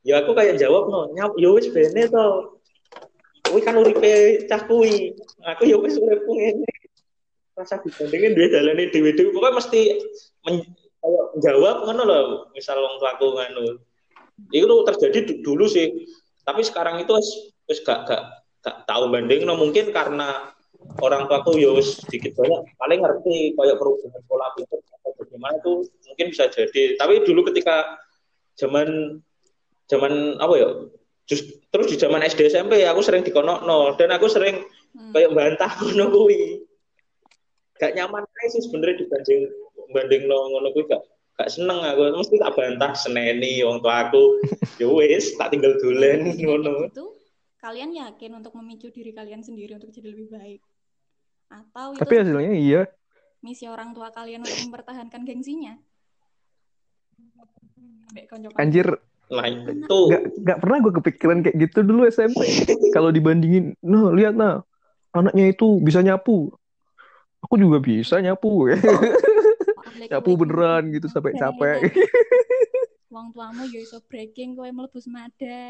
Ya aku kayak jawab no, nyap yo wis bene to. Kuwi kan uripe cah kuwi. Aku yo wis uripku ngene. Rasa dibandingin duwe dalane dhewe-dhewe pokoknya mesti men- kayak jawab ngono lho, misal wong ngono. Itu terjadi du- dulu sih. Tapi sekarang itu wis gak gak gak tahu banding no mungkin karena orang tuaku ya wis sedikit banyak paling ngerti kayak perubahan pola pikir atau bagaimana tuh mungkin bisa jadi tapi dulu ketika zaman zaman apa ya just, terus di zaman SD SMP aku sering dikonokno dan aku sering Hmm. kayak bantah kuwi gak nyaman aja sih sebenarnya dibanding banding no ngono kuwi gak gak seneng aku mesti tak bantah seneni wong tua aku *laughs* ya wis tak tinggal dolen ngono itu kalian yakin untuk memicu diri kalian sendiri untuk jadi lebih baik atau itu tapi hasilnya iya. misi orang tua kalian untuk mempertahankan gengsinya. Anjir, nah itu nggak nggak pernah gue kepikiran kayak gitu dulu SMP. *laughs* Kalau dibandingin, nah lihat nah, anaknya itu bisa nyapu. Aku juga bisa nyapu. *laughs* Lek nyapu kowe beneran gitu sampai capek. *laughs* wong tuamu yo iso breaking kowe mlebu semada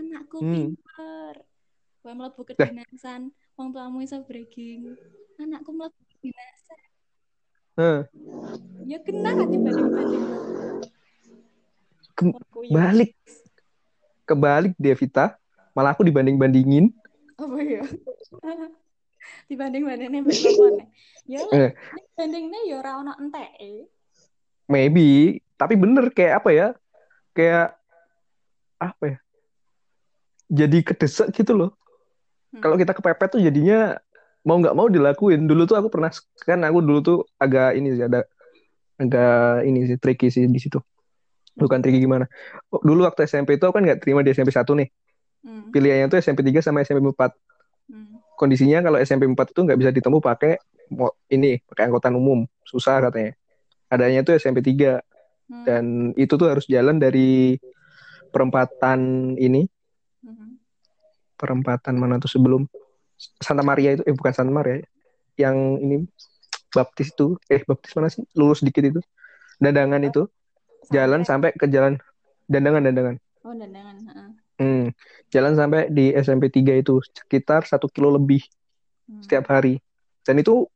anakku Hmm. pinter kowe mlebu kedinasan wong tuamu iso breaking anakku mlebu kedinasan Heh, Ya kena kan dibanding-banding. Ke- ya. balik kebalik Devita malah aku dibanding-bandingin Apa ya? *laughs* Dibanding-bandingnya mbek bapakne. Ya *laughs* Eh. bandingnya ya ora ono enteke. maybe tapi bener kayak apa ya kayak apa ya jadi kedesak gitu loh Hmm. kalau kita kepepet tuh jadinya mau nggak mau dilakuin dulu tuh aku pernah kan aku dulu tuh agak ini sih ada agak ini sih tricky sih di situ bukan tricky gimana dulu waktu SMP itu aku kan nggak terima di SMP 1 nih Hmm. pilihannya tuh SMP 3 sama SMP 4 Hmm. Kondisinya kalau SMP 4 itu nggak bisa ditemu pakai ini pakai angkutan umum. Susah katanya. Adanya tuh SMP 3 Hmm. dan itu tuh harus jalan dari perempatan ini. Hmm. perempatan mana tuh sebelum? Santa Maria itu eh bukan Santa Maria. Yang ini baptis itu. Eh baptis mana sih? Lurus dikit itu. Dandangan itu. Jalan sampai ke jalan. Dandangan dandangan. Oh, dandangan. Hmm, jalan sampai di SMP 3 itu sekitar satu kilo lebih Hmm. setiap hari. Dan itu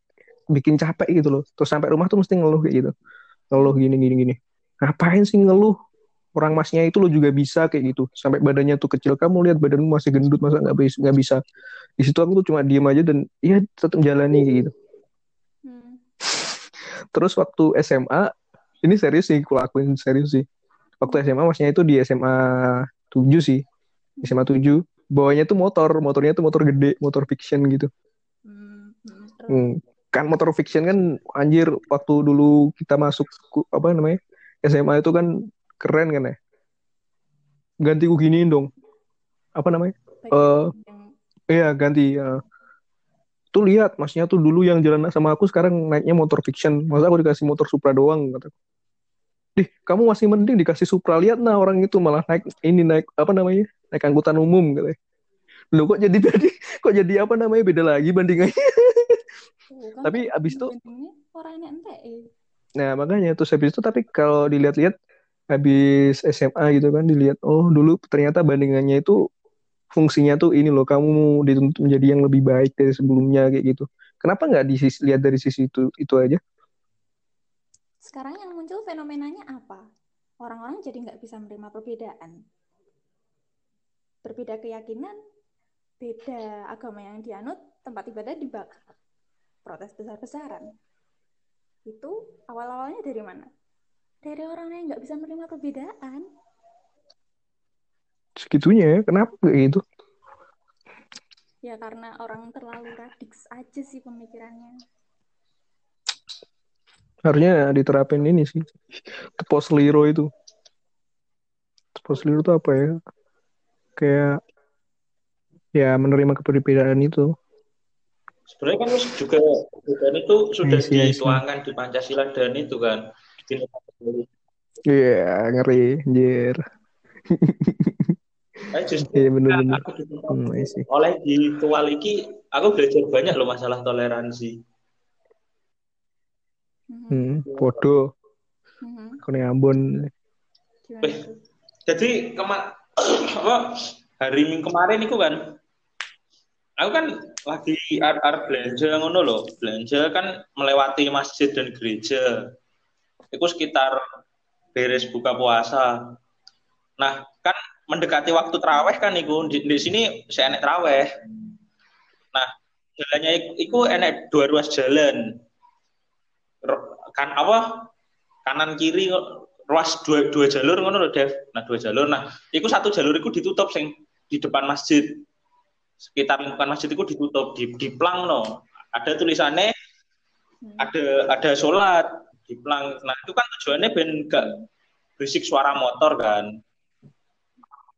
bikin capek gitu loh. Terus sampai rumah tuh mesti ngeluh kayak gitu. Ngeluh gini gini gini. Ngapain sih ngeluh? Orang masnya itu lo juga bisa kayak gitu. Sampai badannya tuh kecil. Kamu lihat badanmu masih gendut masa nggak bisa nggak bisa? Di situ aku tuh cuma diem aja dan ya tetap jalani kayak gitu. Hmm. *laughs* terus waktu SMA ini serius sih aku lakuin serius sih. Waktu SMA masnya itu di SMA 7 sih SMA 7 bawanya tuh motor motornya tuh motor gede motor fiction gitu Hmm. Hmm. Kan motor fiction kan anjir waktu dulu kita masuk apa namanya SMA itu kan keren kan ya ganti ku giniin dong apa namanya eh, yang iya ganti ya. tuh lihat masnya tuh dulu yang jalan sama aku sekarang naiknya motor fiction masa aku dikasih motor Supra doang kata Dih, kamu masih mending dikasih Supra lihat nah orang itu malah naik ini naik apa namanya naik angkutan umum katanya Loh kok jadi beda *laughs* kok jadi apa namanya beda lagi bandingannya tapi abis itu enteke. Nah, makanya terus habis itu tapi kalau dilihat-lihat habis SMA gitu kan dilihat oh dulu ternyata bandingannya itu fungsinya tuh ini loh kamu dituntut menjadi yang lebih baik dari sebelumnya kayak gitu. Kenapa nggak dilihat dari sisi itu itu aja? Sekarang yang muncul fenomenanya apa? Orang-orang jadi nggak bisa menerima perbedaan. Berbeda keyakinan, beda agama yang dianut, tempat ibadah dibakar. Protes besar-besaran. Itu awal-awalnya dari mana? Dari orang yang nggak bisa menerima perbedaan. Segitunya ya, kenapa kayak gitu? Ya karena orang terlalu radiks aja sih pemikirannya. Harusnya diterapin ini sih. Tepos liro itu. Tepos liro itu apa ya? Kayak ya menerima keberbedaan itu. Sebenarnya kan wis juga perbedaan itu sudah I see, I see. dituangkan di Pancasila dan itu kan Iya, ngeri, anjir. Eh, justru Iya bener-bener. aku Hmm, oleh di tual iki aku belajar banyak loh masalah toleransi. Hmm, bodoh. Mhm. Aku nih Ambon. Jadi kema apa hari Minggu kemarin itu kan aku kan lagi arep belanja ngono loh. Belanja kan melewati masjid dan gereja. Itu sekitar beres buka puasa. Nah, kan mendekati waktu teraweh kan iku di, di sini saya enek teraweh. Nah, jalannya iku, enek dua ruas jalan. Kan apa? Kanan kiri ruas dua, dua jalur ngono lho, Dev. Nah, dua jalur. Nah, iku satu jalur iku ditutup sing di depan masjid. Sekitar lingkungan masjid itu ditutup, di diplang no. Ada tulisannya Hmm. ada ada sholat di plang. Nah itu kan tujuannya ben gak berisik suara motor kan.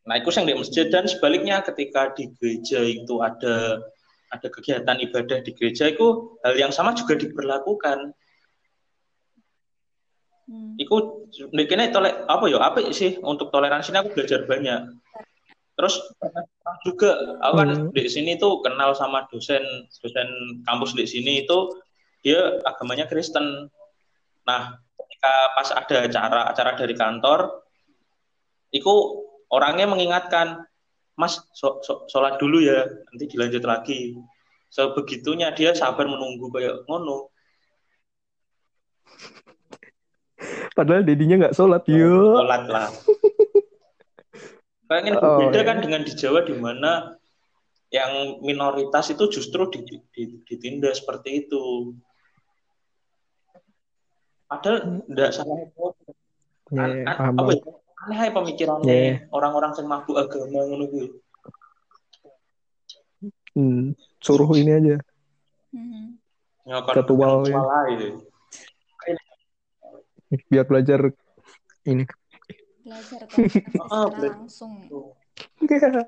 Nah itu yang di masjid dan sebaliknya ketika di gereja itu ada ada kegiatan ibadah di gereja itu hal yang sama juga diberlakukan. Hmm. Iku kene tole apa ya apa sih untuk toleransi ini aku belajar banyak. Terus juga aku kan Hmm. di sini tuh kenal sama dosen dosen kampus di sini itu dia agamanya Kristen. Nah, ketika pas ada acara acara dari kantor, itu orangnya mengingatkan, Mas, so- so- sholat dulu ya, nanti dilanjut lagi. Sebegitunya dia sabar menunggu kayak ngono. Padahal dedinya nggak sholat, yuk. Sholat lah. *laughs* Pengen Oh, berbeda ya. kan dengan di Jawa di mana yang minoritas itu justru di- di- ditindas seperti itu. Padahal enggak salah itu. Ya, An- ya, an- apa ya? Aneh pemikirannya Ya, ya. orang-orang yang mabuk agama ngono kuwi. Hmm, suruh ini aja. Mhm. Nyokot Jadwal, ya. Biar belajar ini. belajar Oh, *laughs* belajar. langsung *laughs*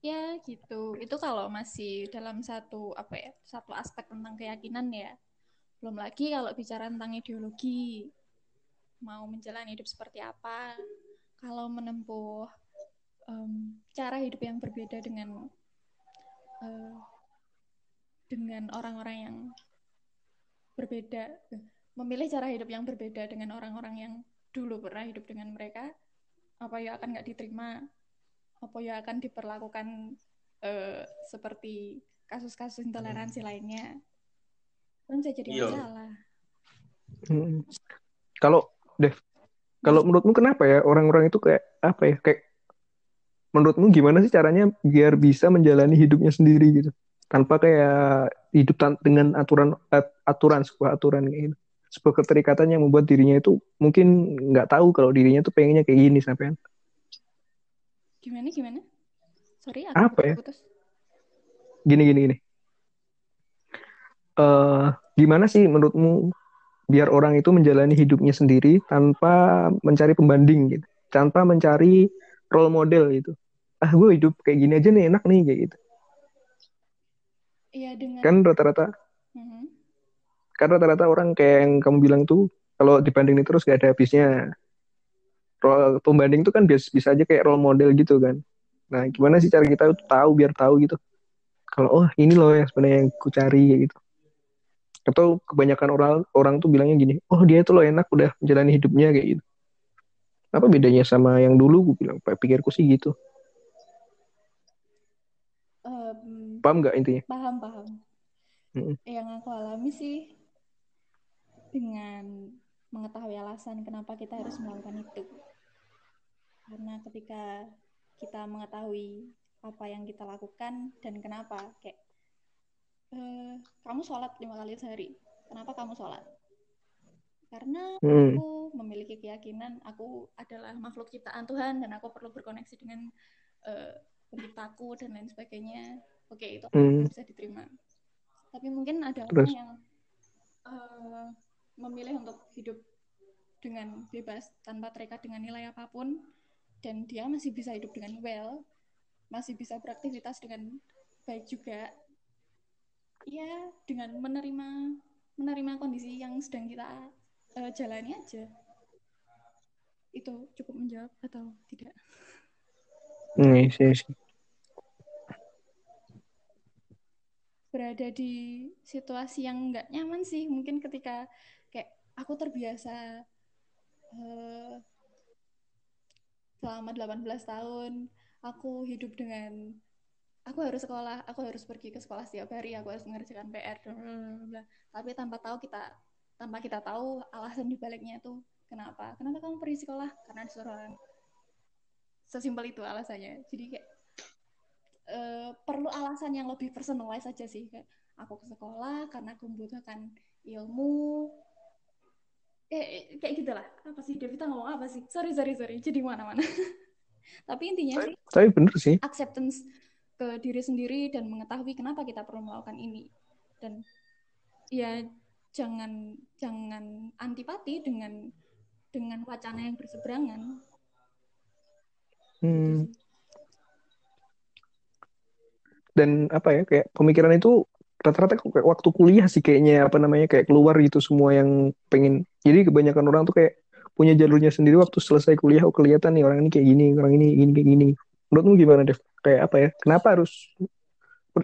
ya gitu itu kalau masih dalam satu apa ya satu aspek tentang keyakinan ya belum lagi kalau bicara tentang ideologi mau menjalani hidup seperti apa kalau menempuh em, cara hidup yang berbeda dengan eh, dengan orang-orang yang berbeda memilih cara hidup yang berbeda dengan orang-orang yang dulu pernah hidup dengan mereka apa ya akan nggak diterima apa ya akan diperlakukan eh, seperti kasus-kasus intoleransi lainnya. Kan bisa jadi Iya. masalah. Hmm. Kalau Dev, kalau menurutmu kenapa ya orang-orang itu kayak apa ya kayak menurutmu gimana sih caranya biar bisa menjalani hidupnya sendiri gitu? Tanpa kayak hidup tan- dengan aturan at- aturan sebuah aturan kayak gitu sebuah keterikatan yang membuat dirinya itu mungkin nggak tahu kalau dirinya tuh pengennya kayak gini sampai gimana gimana? Sorry aku Apa ya? putus. Gini gini gini. Eh gimana sih menurutmu biar orang itu menjalani hidupnya sendiri tanpa mencari pembanding gitu? Tanpa mencari role model gitu. Ah gue hidup kayak gini aja nih enak nih kayak gitu. Iya dengan kan rata-rata Mhm. Kan rata-rata orang kayak yang kamu bilang tuh kalau dibandingin terus gak ada habisnya. Role- pembanding tuh kan biasa bisa aja kayak role model gitu kan. Nah gimana sih cara kita tahu biar tahu gitu? Kalau oh ini loh yang sebenarnya yang ku cari gitu. Atau kebanyakan orang orang tuh bilangnya gini oh dia tuh loh enak udah menjalani hidupnya kayak gitu. Apa bedanya sama yang dulu? Gue bilang pikirku sih gitu. Em, paham nggak intinya? paham paham. Mm-mm. yang aku alami sih dengan mengetahui alasan kenapa kita harus melakukan itu karena ketika kita mengetahui apa yang kita lakukan dan kenapa kayak eh, kamu sholat lima kali sehari kenapa kamu sholat karena Hmm. aku memiliki keyakinan aku adalah makhluk ciptaan Tuhan dan aku perlu berkoneksi dengan eh, penciptaku dan lain sebagainya oke itu Hmm. bisa diterima tapi mungkin ada Terus? orang yang eh, memilih untuk hidup dengan bebas tanpa terikat dengan nilai apa pun dan dia masih bisa hidup dengan well masih bisa beraktivitas dengan baik juga. Ya dengan menerima menerima kondisi yang sedang kita eh, jalani aja. Itu cukup menjawab atau tidak? Iya sih, iya sih. berada di situasi yang nggak nyaman sih mungkin ketika aku terbiasa eh, selama 18 tahun aku hidup dengan aku harus sekolah aku harus pergi ke sekolah setiap hari aku harus mengerjakan PR dan bla, bla, bla. tapi tanpa tahu kita tanpa kita tahu alasan dibaliknya itu kenapa? Kenapa kamu pergi sekolah? Karena disuruh orang. Sesimpel itu alasannya. Jadi kayak eh, perlu alasan yang lebih personalize saja sih. Kayak aku ke sekolah karena aku membutuhkan ilmu eh, eh, kayak gitulah. Apa sih? Devita ngomong apa sih? Sorry sorry sorry. Jadi mana-mana. *laughs* Tapi intinya sih Tapi bener sih. acceptance ke diri sendiri dan mengetahui kenapa kita perlu melakukan ini. Dan ya jangan jangan antipati dengan dengan wacana yang berseberangan. Gitu Hmm. Dan apa ya kayak pemikiran itu rata-rata waktu kuliah sih kayaknya apa namanya kayak keluar gitu semua yang pengen. Jadi kebanyakan orang tuh kayak punya jalurnya sendiri waktu selesai kuliah oh kelihatan nih orang ini kayak gini, orang ini ini kayak gini. Menurutmu gimana, Dev? Kayak apa ya? Kenapa harus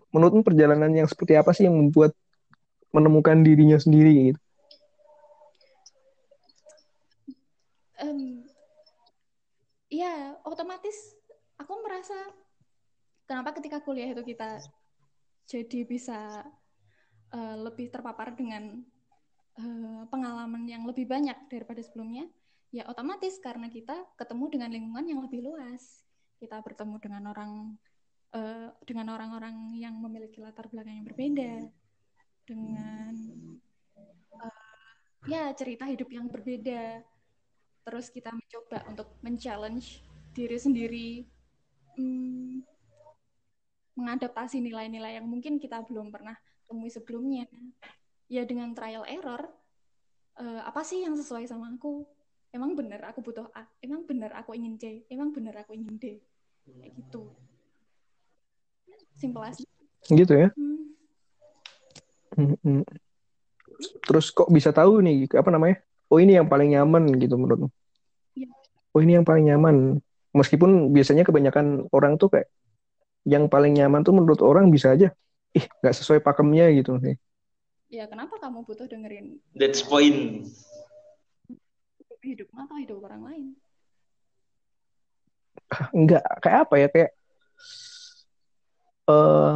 menurutmu perjalanan yang seperti apa sih yang membuat menemukan dirinya sendiri gitu? Em, ya otomatis aku merasa kenapa ketika kuliah itu kita jadi bisa eh, lebih terpapar dengan uh, pengalaman yang lebih banyak daripada sebelumnya, ya otomatis karena kita ketemu dengan lingkungan yang lebih luas. Kita bertemu dengan orang uh, dengan orang-orang yang memiliki latar belakang yang berbeda, dengan uh, ya cerita hidup yang berbeda. Terus kita mencoba untuk men-challenge diri sendiri, hmm, mengadaptasi nilai-nilai yang mungkin kita belum pernah temui sebelumnya. Ya dengan trial error, uh, apa sih yang sesuai sama aku? Emang benar aku butuh A? Emang benar aku ingin C? Emang benar aku ingin D? Kayak gitu. Simple as. Gitu ya? Hmm. Hmm, hmm. Terus kok bisa tahu nih apa namanya? Oh ini yang paling nyaman gitu menurutmu? Ya. Oh ini yang paling nyaman. Meskipun biasanya kebanyakan orang tuh kayak yang paling nyaman tuh menurut orang bisa aja, ih nggak sesuai pakemnya gitu nih. Ya kenapa kamu butuh dengerin? That's point. Hidup atau hidup orang lain? *sighs* Enggak, kayak apa ya kayak uh,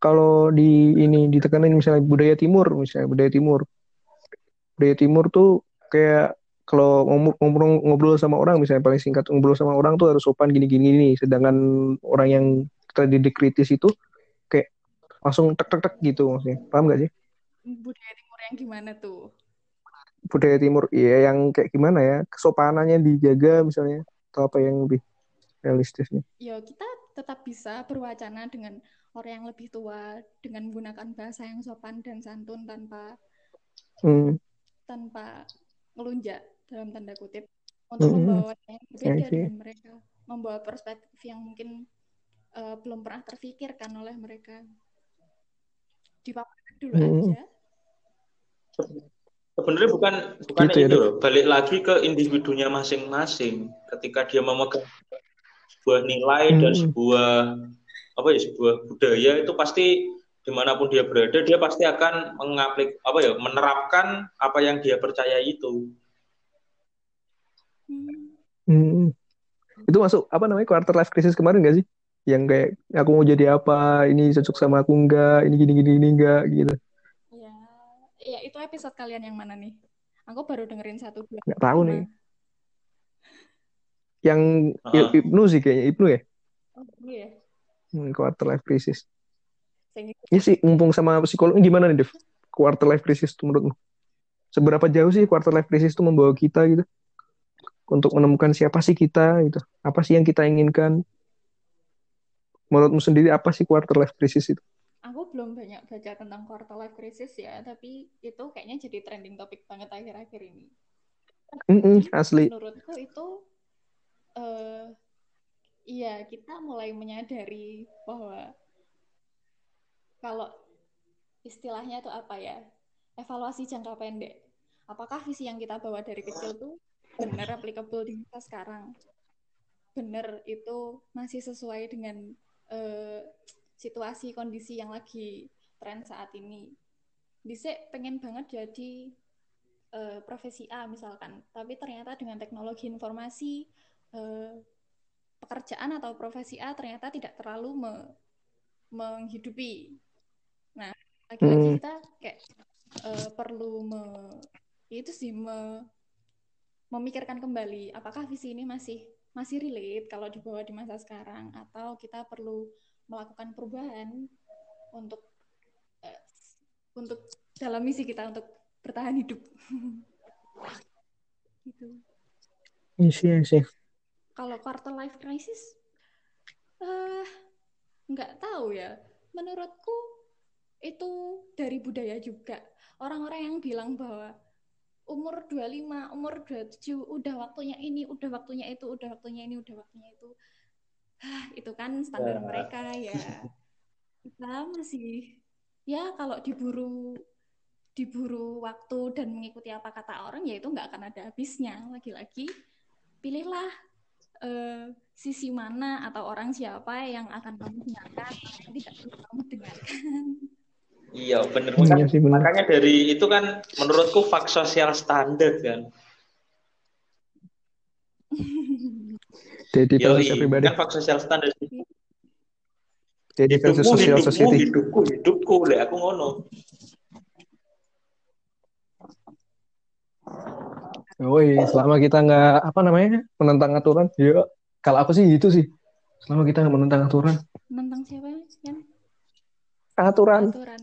kalau di ini ditekanin misalnya budaya timur misalnya budaya timur budaya timur tuh kayak kalau ngobrol, ngobrol sama orang misalnya paling singkat ngobrol sama orang tuh harus sopan gini gini nih. Sedangkan orang yang terdidik kritis itu kayak langsung tek tek tek gitu maksudnya. Paham gak sih? Budaya timur yang gimana tuh? Budaya timur iya yang kayak gimana ya? Kesopanannya dijaga misalnya atau apa yang lebih realistis nih? Ya kita tetap bisa berwacana dengan orang yang lebih tua dengan menggunakan bahasa yang sopan dan santun tanpa hmm. tanpa melunjak dalam tanda kutip untuk hmm. membawa yang berbeda dengan mereka membawa perspektif yang mungkin uh, belum pernah terfikirkan oleh mereka. Dipaparkan dulu hmm. aja. Sebenarnya bukan bukan gitu ya, itu loh. Balik lagi ke individunya masing-masing. Ketika dia memegang sebuah nilai hmm. dan sebuah apa ya sebuah budaya itu pasti di mana pun dia berada dia pasti akan mengaplik apa ya menerapkan apa yang dia percaya itu hmm. Itu masuk apa namanya quarter life crisis kemarin gak sih yang kayak aku mau jadi apa ini cocok sama aku enggak ini gini gini ini enggak gitu ya ya itu episode kalian yang mana nih aku baru dengerin satu dua nggak tahu nih yang uh -huh. Ibnu sih kayaknya Ibnu ya oh, iya Hmm, quarter life crisis. Ini sih mumpung sama psikolog gimana nih Dev? Quarter life crisis itu menurutmu? Seberapa jauh sih quarter life crisis itu membawa kita gitu? Untuk menemukan siapa sih kita gitu. Apa sih yang kita inginkan? Menurutmu sendiri apa sih quarter life crisis itu? Aku belum banyak baca tentang quarter life crisis ya, tapi itu kayaknya jadi trending topik banget akhir-akhir ini. Mm -mm, asli. Menurutku itu uh, iya kita mulai menyadari bahwa kalau istilahnya itu apa ya evaluasi jangka pendek apakah visi yang kita bawa dari kecil tuh benar applicable di masa sekarang benar itu masih sesuai dengan uh, situasi kondisi yang lagi tren saat ini bisa pengen banget jadi uh, profesi A misalkan tapi ternyata dengan teknologi informasi uh, pekerjaan atau profesi A ternyata tidak terlalu me menghidupi. Nah, lagi-lagi hmm. kita kayak uh, perlu me itu sih me memikirkan kembali apakah visi ini masih masih relate kalau dibawa di masa sekarang atau kita perlu melakukan perubahan untuk uh, untuk dalam misi kita untuk bertahan hidup. *laughs* gitu. Iya sih, kalau quarter life crisis, uh, nggak tahu ya. Menurutku itu dari budaya juga. Orang-orang yang bilang bahwa umur 25, umur 27 udah waktunya ini, udah waktunya itu, udah waktunya ini, udah waktunya itu. Hah, itu kan standar ya. mereka ya. Kita masih ya kalau diburu diburu waktu dan mengikuti apa kata orang ya itu nggak akan ada habisnya. Lagi-lagi pilihlah uh, sisi mana atau orang siapa yang akan kamu dengarkan tidak perlu kamu dengarkan. Iya benar iya sih, bener. makanya dari itu kan menurutku fak sosial standar kan. *laughs* Jadi versi pribadi. Kan fak sosial standar. Jadi versi sosial hidupmu, hidupku, hidupku, le aku ngono. Woi, selama kita nggak apa namanya menentang aturan, ya kalau aku sih gitu sih. Selama kita nggak menentang aturan, Menentang siapa kan? aturan, Aturan.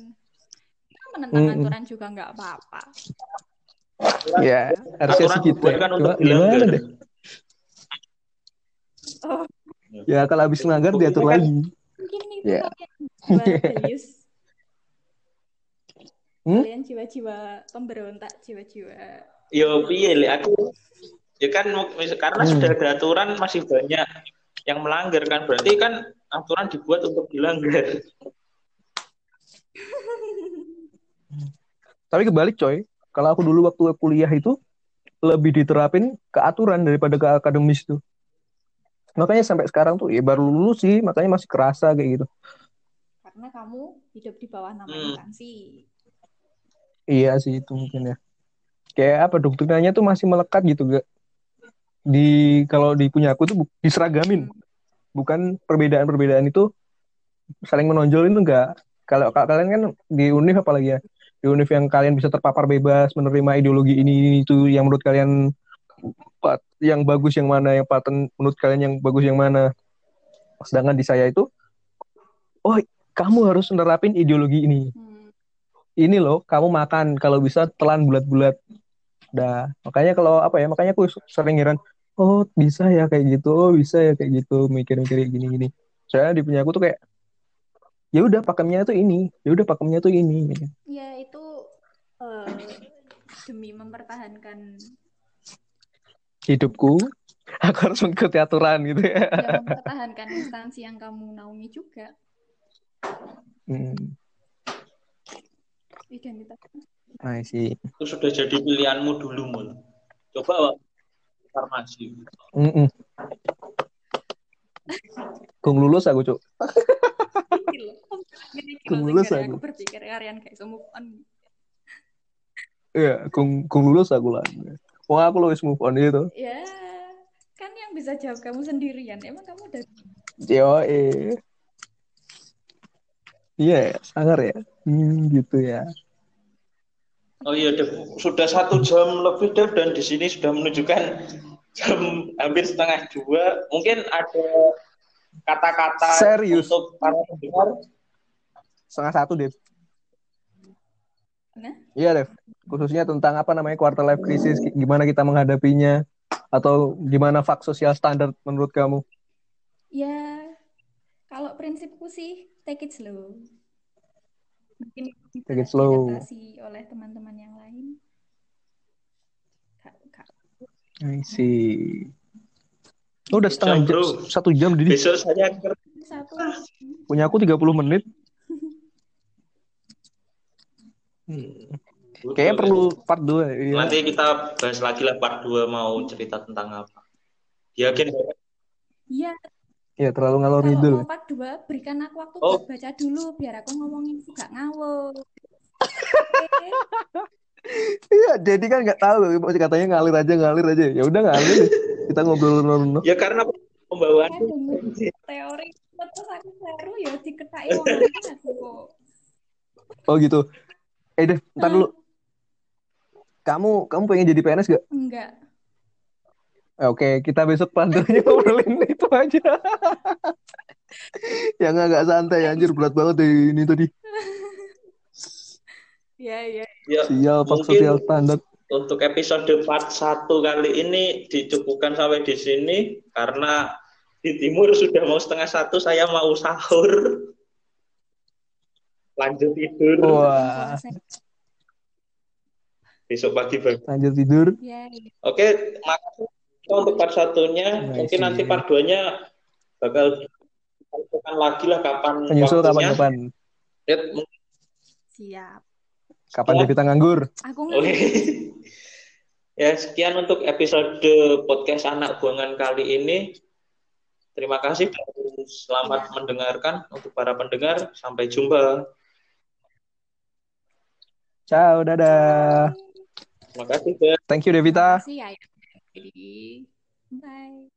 Kita menentang Mm-mm. aturan juga nggak apa-apa. ya harusnya gitu. kan untuk Cuma gimana deh? Oh, Ya kalau habis melanggar diatur kan- lagi. mungkin itu Ya. jiwa Gayus. *laughs* Hmm? Kalian jiwa-jiwa pemberontak, jiwa-jiwa. Yo piye aku ya kan karena Hmm. sudah ada aturan masih banyak yang melanggar kan berarti kan aturan dibuat untuk dilanggar. *laughs* Tapi kebalik coy, kalau aku dulu waktu kuliah itu lebih diterapin ke aturan daripada ke akademis tuh. Makanya sampai sekarang tuh ya baru lulus sih, makanya masih kerasa kayak gitu. Karena kamu hidup di bawah nama Hmm. instansi. Iya sih itu mungkin ya. Kayak apa doktrinanya tuh masih melekat gitu gak? Di kalau di punya aku tuh diseragamin. Bukan perbedaan-perbedaan itu saling menonjol itu enggak. Kalau ka- kalian kan di univ apalagi ya. Di univ yang kalian bisa terpapar bebas menerima ideologi ini, ini itu yang menurut kalian yang bagus yang mana, yang paten menurut kalian yang bagus yang mana. Sedangkan di saya itu oh kamu harus menerapin ideologi ini Hmm. ini loh kamu makan kalau bisa telan bulat-bulat dah makanya kalau apa ya makanya aku sering heran oh bisa ya kayak gitu oh bisa ya kayak gitu mikir-mikir kayak gini-gini soalnya di punya aku tuh kayak ya udah pakemnya tuh ini ya udah pakemnya tuh ini Ya itu eh, demi mempertahankan hidupku aku harus mengikuti aturan gitu ya ya mempertahankan instansi yang kamu naungi juga hmm. identitas. I see. Itu sudah jadi pilihanmu dulu mul. Coba farmasi. Mm-mm. Kung lulus aku cuk *laughs* Gini Kung lulus aku. aku berpikir kalian kayak so move on. Iya, kung, kung lulus aku lah. Wah, aku lulus move on gitu. Ya, kan yang bisa jawab kamu sendirian. Emang kamu udah Yo, eh. Iya, ya, sangar ya. Hmm, gitu ya. Oh iya, Dev. sudah satu jam lebih Dev dan di sini sudah menunjukkan jam hampir setengah dua. Mungkin ada kata-kata Serius? untuk para pendengar. Setengah satu, Dev. Nah? Iya, Dev. Khususnya tentang apa namanya quarter life crisis, gimana kita menghadapinya, atau gimana fak sosial standar menurut kamu? Ya, kalau prinsipku sih take it slow. Mungkin Take it slow. oleh teman-teman yang lain. Kak, kak. I see. Oh, udah setengah Jam, bro. satu jam, Didi. Besok saya. Satu. Punya aku 30 menit. Hmm. Kayaknya perlu part 2. Iya. Nanti kita bahas lagi lah part 2 mau cerita tentang apa. Yakin Iya, Ya, terlalu ngalor kalau ngidul. mau part 2, berikan aku waktu Oh. buat baca dulu biar aku ngomongin itu gak ngawur. *laughs* Iya, jadi kan nggak tahu katanya ngalir aja ngalir aja. Ya udah ngalir. Kita ngobrol ngobrol. Ya karena pembawaan denger teori terus aku seru ya diketai wong kok. Oh gitu. Eh deh, ntar dulu. Kamu kamu pengen jadi PNS gak? Enggak. Eh, Oke, kita besok panduannya ngobrolin *laughs* itu aja. Yang agak santai anjir berat banget deh ini tadi. *laughs* Iya, iya. ya Sial pak sosial standar. Untuk episode part 1 kali ini dicukupkan sampai di sini karena di timur sudah mau setengah satu saya mau sahur lanjut tidur Wah, besok pagi baru lanjut tidur. Oke makasih untuk part satunya Nice. mungkin nanti part 2 nya bakal ditentukan lagi lah kapan Menyusul waktunya kapan-kapan. Ya, Siap. Kapan Ya. Devita nganggur? Aku Oke. Ya, sekian untuk episode podcast anak buangan kali ini. Terima kasih dan selamat Ya. mendengarkan untuk para pendengar. Sampai jumpa. Ciao, dadah. Terima kasih. Thank you Devita. Terima kasih ya. Bye.